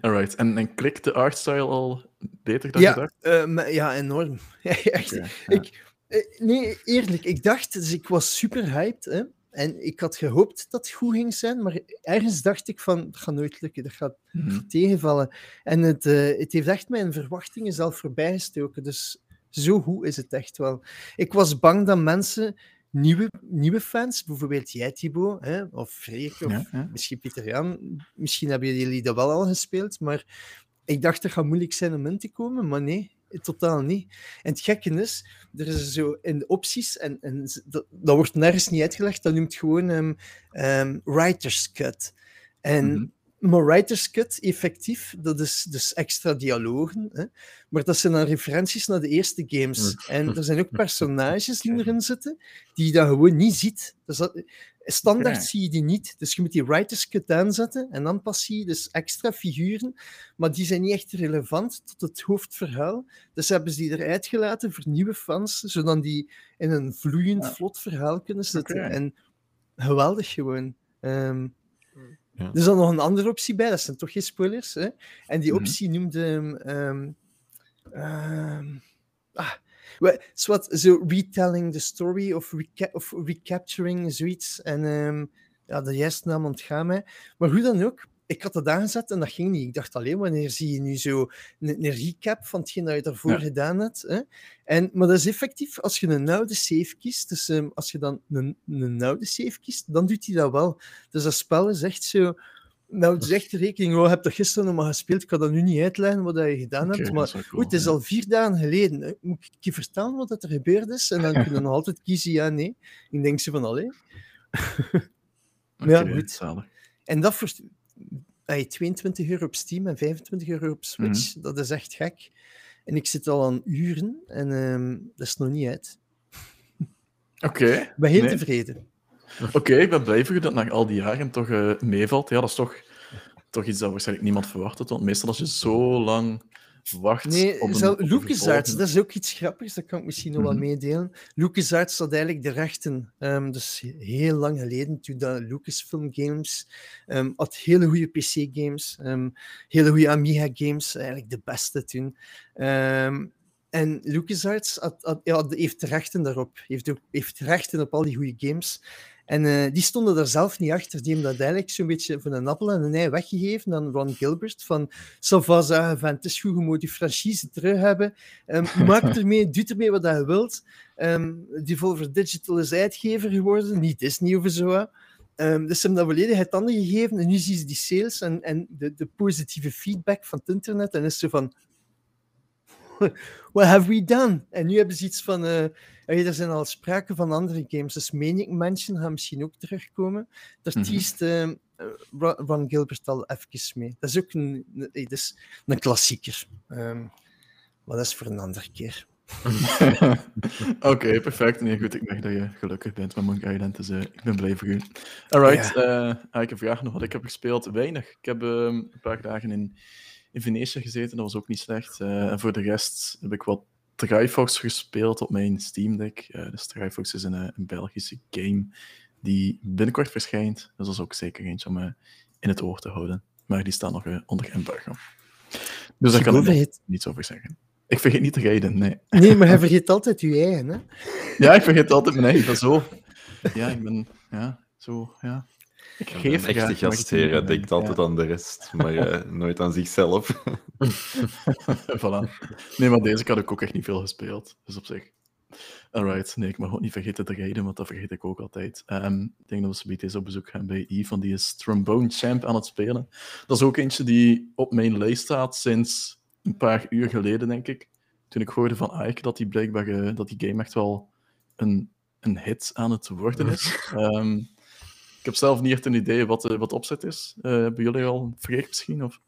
Alright, en, en klikt de artstyle al beter dan ja, gedacht? Uh, maar, ja, enorm. echt, okay, ja. ik, uh, nee, eerlijk, ik dacht, dus ik was super hyped. Hè? En ik had gehoopt dat het goed ging zijn, maar ergens dacht ik van, dat gaat nooit lukken, dat gaat Mhm. mm -hmm. tegenvallen. En het, uh, het heeft echt mijn verwachtingen zelf voorbijgestoken. Dus zo goed is het echt wel. Ik was bang dat mensen, nieuwe, nieuwe fans, bijvoorbeeld jij Thibaut, hè, of Freek, of ja, ja. misschien Pieter Jan, misschien hebben jullie dat wel al gespeeld, maar ik dacht dat gaat moeilijk zijn om in te komen, maar nee, totaal niet. En het gekke is, er is zo in de opties, en, en dat, dat wordt nergens niet uitgelegd, dat noemt gewoon um, um, Writer's Cut. En, Mhm. mm -hmm. Maar Writer's Cut, effectief, dat is dus extra dialogen, hè? maar dat zijn dan referenties naar de eerste games. En er zijn ook personages die erin zitten, die je dan gewoon niet ziet. Dus dat, standaard zie je die niet. Dus je moet die Writer's Cut aanzetten en dan pas zie je dus extra figuren, maar die zijn niet echt relevant tot het hoofdverhaal. Dus hebben ze die eruit gelaten voor nieuwe fans, zodat die in een vloeiend, Ja. vlot verhaal kunnen zitten. En geweldig gewoon. Ehm, Ja. Er is dan nog een andere optie bij, dat zijn toch geen spoilers. Hè? En die Mhm. optie noemde. Um, um, zwart, zo retelling the story of, reca of recapturing zoiets. En um, ja, de juiste naam ontgaan mij. Maar hoe dan ook, ik had dat aangezet en dat ging niet. Ik dacht alleen, wanneer zie je nu zo een, een recap van hetgeen dat je daarvoor Ja. gedaan hebt? Hè? En, maar dat is effectief, als je een oude save kiest, dus um, als je dan een, een oude save kiest, dan doet hij dat wel. Dus dat spel is echt zo... Nou, het is echt rekening, oh, je hebt gisteren nog maar gespeeld, ik kan dat nu niet uitleggen wat je gedaan hebt, maar cool, goed, het is ja. al vier dagen geleden. Moet ik je vertellen wat er gebeurd is? En dan kun je nog altijd kiezen ja, nee. Ik denk ze van, allee. ja, Oké, goed. zalig. En dat voor ay, 22 euro op Steam en 25 euro op Switch, dat is echt gek. En ik zit al aan uren en ehm, dat is nog niet uit. Oké. Ik ben heel Nee. tevreden. Oké, ik ben blij voor je dat na al die jaren toch eh, meevalt. Ja, dat is toch, toch iets dat waarschijnlijk niemand verwacht had. Want meestal als je zo lang wacht Nee, op een, LucasArts, dat is ook iets grappigs, dat kan ik misschien nog wel Mhm. meedelen. LucasArts had eigenlijk de rechten, ehm, dus heel lang geleden, toen dat Lucasfilm Games ehm, had hele goede PC-games, ehm, hele goede Amiga-games, eigenlijk de beste toen. En LucasArts had, had, ja, heeft de rechten daarop, heeft, ook, heeft rechten op al die goede games. En eh, die stonden daar zelf niet achter. Die hebben dat eigenlijk zo'n beetje van een appel en een ei weggegeven aan Ron Gilbert. Van, Sava zeggen van, het is goed, je moet die franchise terug hebben. Ehm, maak ermee, doe ermee wat je wilt. Ehm Devolver Digital is uitgever geworden, niet Disney of zo. Um, dus ze hebben dat volledig uit handen gegeven en nu zien ze die sales en, en de, de positieve feedback van het internet en is zo van what have we done? En nu hebben ze iets van uh, er zijn al sprake van andere games, dus Maniac Mansion gaat misschien ook terugkomen. Daar Mhm. teest uh, Ron Gilbert al even mee. Dat is ook een, een, dat is een klassieker. Um, maar dat is voor een andere keer. Oké, perfect. Nee, goed, ik merk dat je gelukkig bent met Monkey Island, dus uh, ik ben blij voor u. Alright, ja. uh, ah, ik heb vraag nog wat ik heb gespeeld. Weinig. Ik heb uh, een paar dagen in, in Venetië gezeten, dat was ook niet slecht. Uh, en voor de rest heb ik wat Trifox gespeeld op mijn Steam Deck. Uh, dus Trifox is een, een, Belgische game die binnenkort verschijnt. Dus dat is ook zeker eentje om uh, in het oor te houden. Maar die staat nog uh, onder embargo. Dus daar kan ik niets over zeggen. Ik vergeet niet te rijden, nee. Nee, maar hij vergeet altijd je eigen, hè? Ja, ik vergeet altijd mijn eigen. Dat zo. Ja, ik ben... Ja, zo, ja. Ik Een geef graag, echte gastheer denkt ja. altijd aan de rest, maar eh, nooit aan zichzelf. voilà. Nee, maar deze had ik ook echt niet veel gespeeld. Dus op zich. Alright, nee, ik mag ook niet vergeten te rijden, want dat vergeet ik ook altijd. Ehm, ik denk dat we zometeen eens op bezoek gaan bij Yves, want die is Trombone Champ aan het spelen. Dat is ook eentje die op mijn lijst staat sinds een paar uur geleden, denk ik. Toen ik hoorde van Ike dat die blijkbaar eh, dat die game echt wel een, een hit aan het worden is. Ehm, ik heb zelf niet echt een idee wat de, wat de opzet is. Eh, hebben jullie al een vreeg misschien? Of?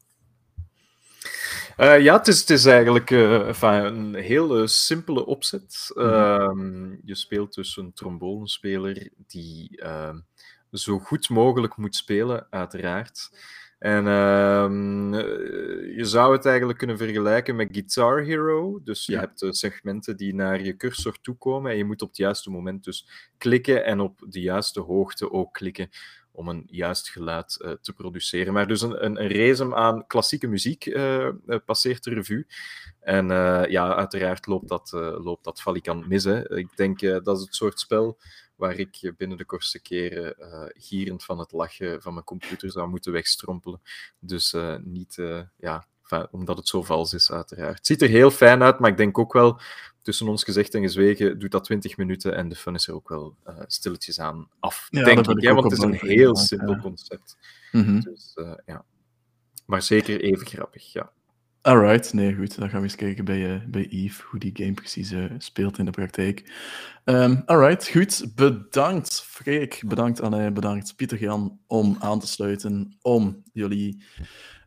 Eh, ja, het is, het is eigenlijk eh, enfin, een heel simpele opzet. Ehm, je speelt dus een tromboonespeler die ehm, zo goed mogelijk moet spelen, uiteraard. En ehm, eh, je zou het eigenlijk kunnen vergelijken met Guitar Hero. Dus je Ja. hebt eh, segmenten die naar je cursor toekomen en je moet op het juiste moment dus klikken en op de juiste hoogte ook klikken om een juist geluid eh, te produceren. Maar dus een, een, een race aan klassieke muziek eh, passeert de revue. En ja, uiteraard loopt dat, loopt dat valikant mis. Hè. Ik denk dat is het soort spel waar ik binnen de kortste keren eh, gierend van het lachen van mijn computer zou moeten wegstrompelen. Dus eh, niet, eh, ja, enfin, omdat het zo vals is, uiteraard. Het ziet er heel fijn uit, maar ik denk ook wel, tussen ons gezegd en gezwegen, doet dat 20 minuten en de fun is er ook wel stilletjes aan af. Ja, denk ik, ik hè, want het is een heel simpel concept. Mhm. Dus, ja. Maar zeker even grappig, ja. Alright, nee, goed. Dan gaan we eens kijken bij, eh, bij Yves hoe die game precies eh, speelt in de praktijk. Ehm alright, goed. Bedankt, Freek. Bedankt, Anne. Bedankt, Pieter-Jan, om aan te sluiten, om jullie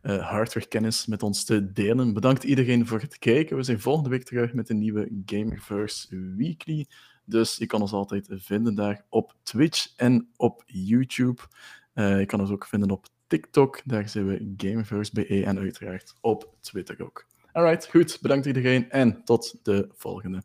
eh hardwarekennis met ons te delen. Bedankt iedereen voor het kijken. We zijn volgende week terug met een nieuwe Gamerverse Weekly. Dus je kan ons altijd vinden daar op Twitch en op YouTube. Je kan ons ook vinden op TikTok, daar zijn we Gamerverse BE en uiteraard op Twitter ook. Alright, goed. Bedankt iedereen en tot de volgende.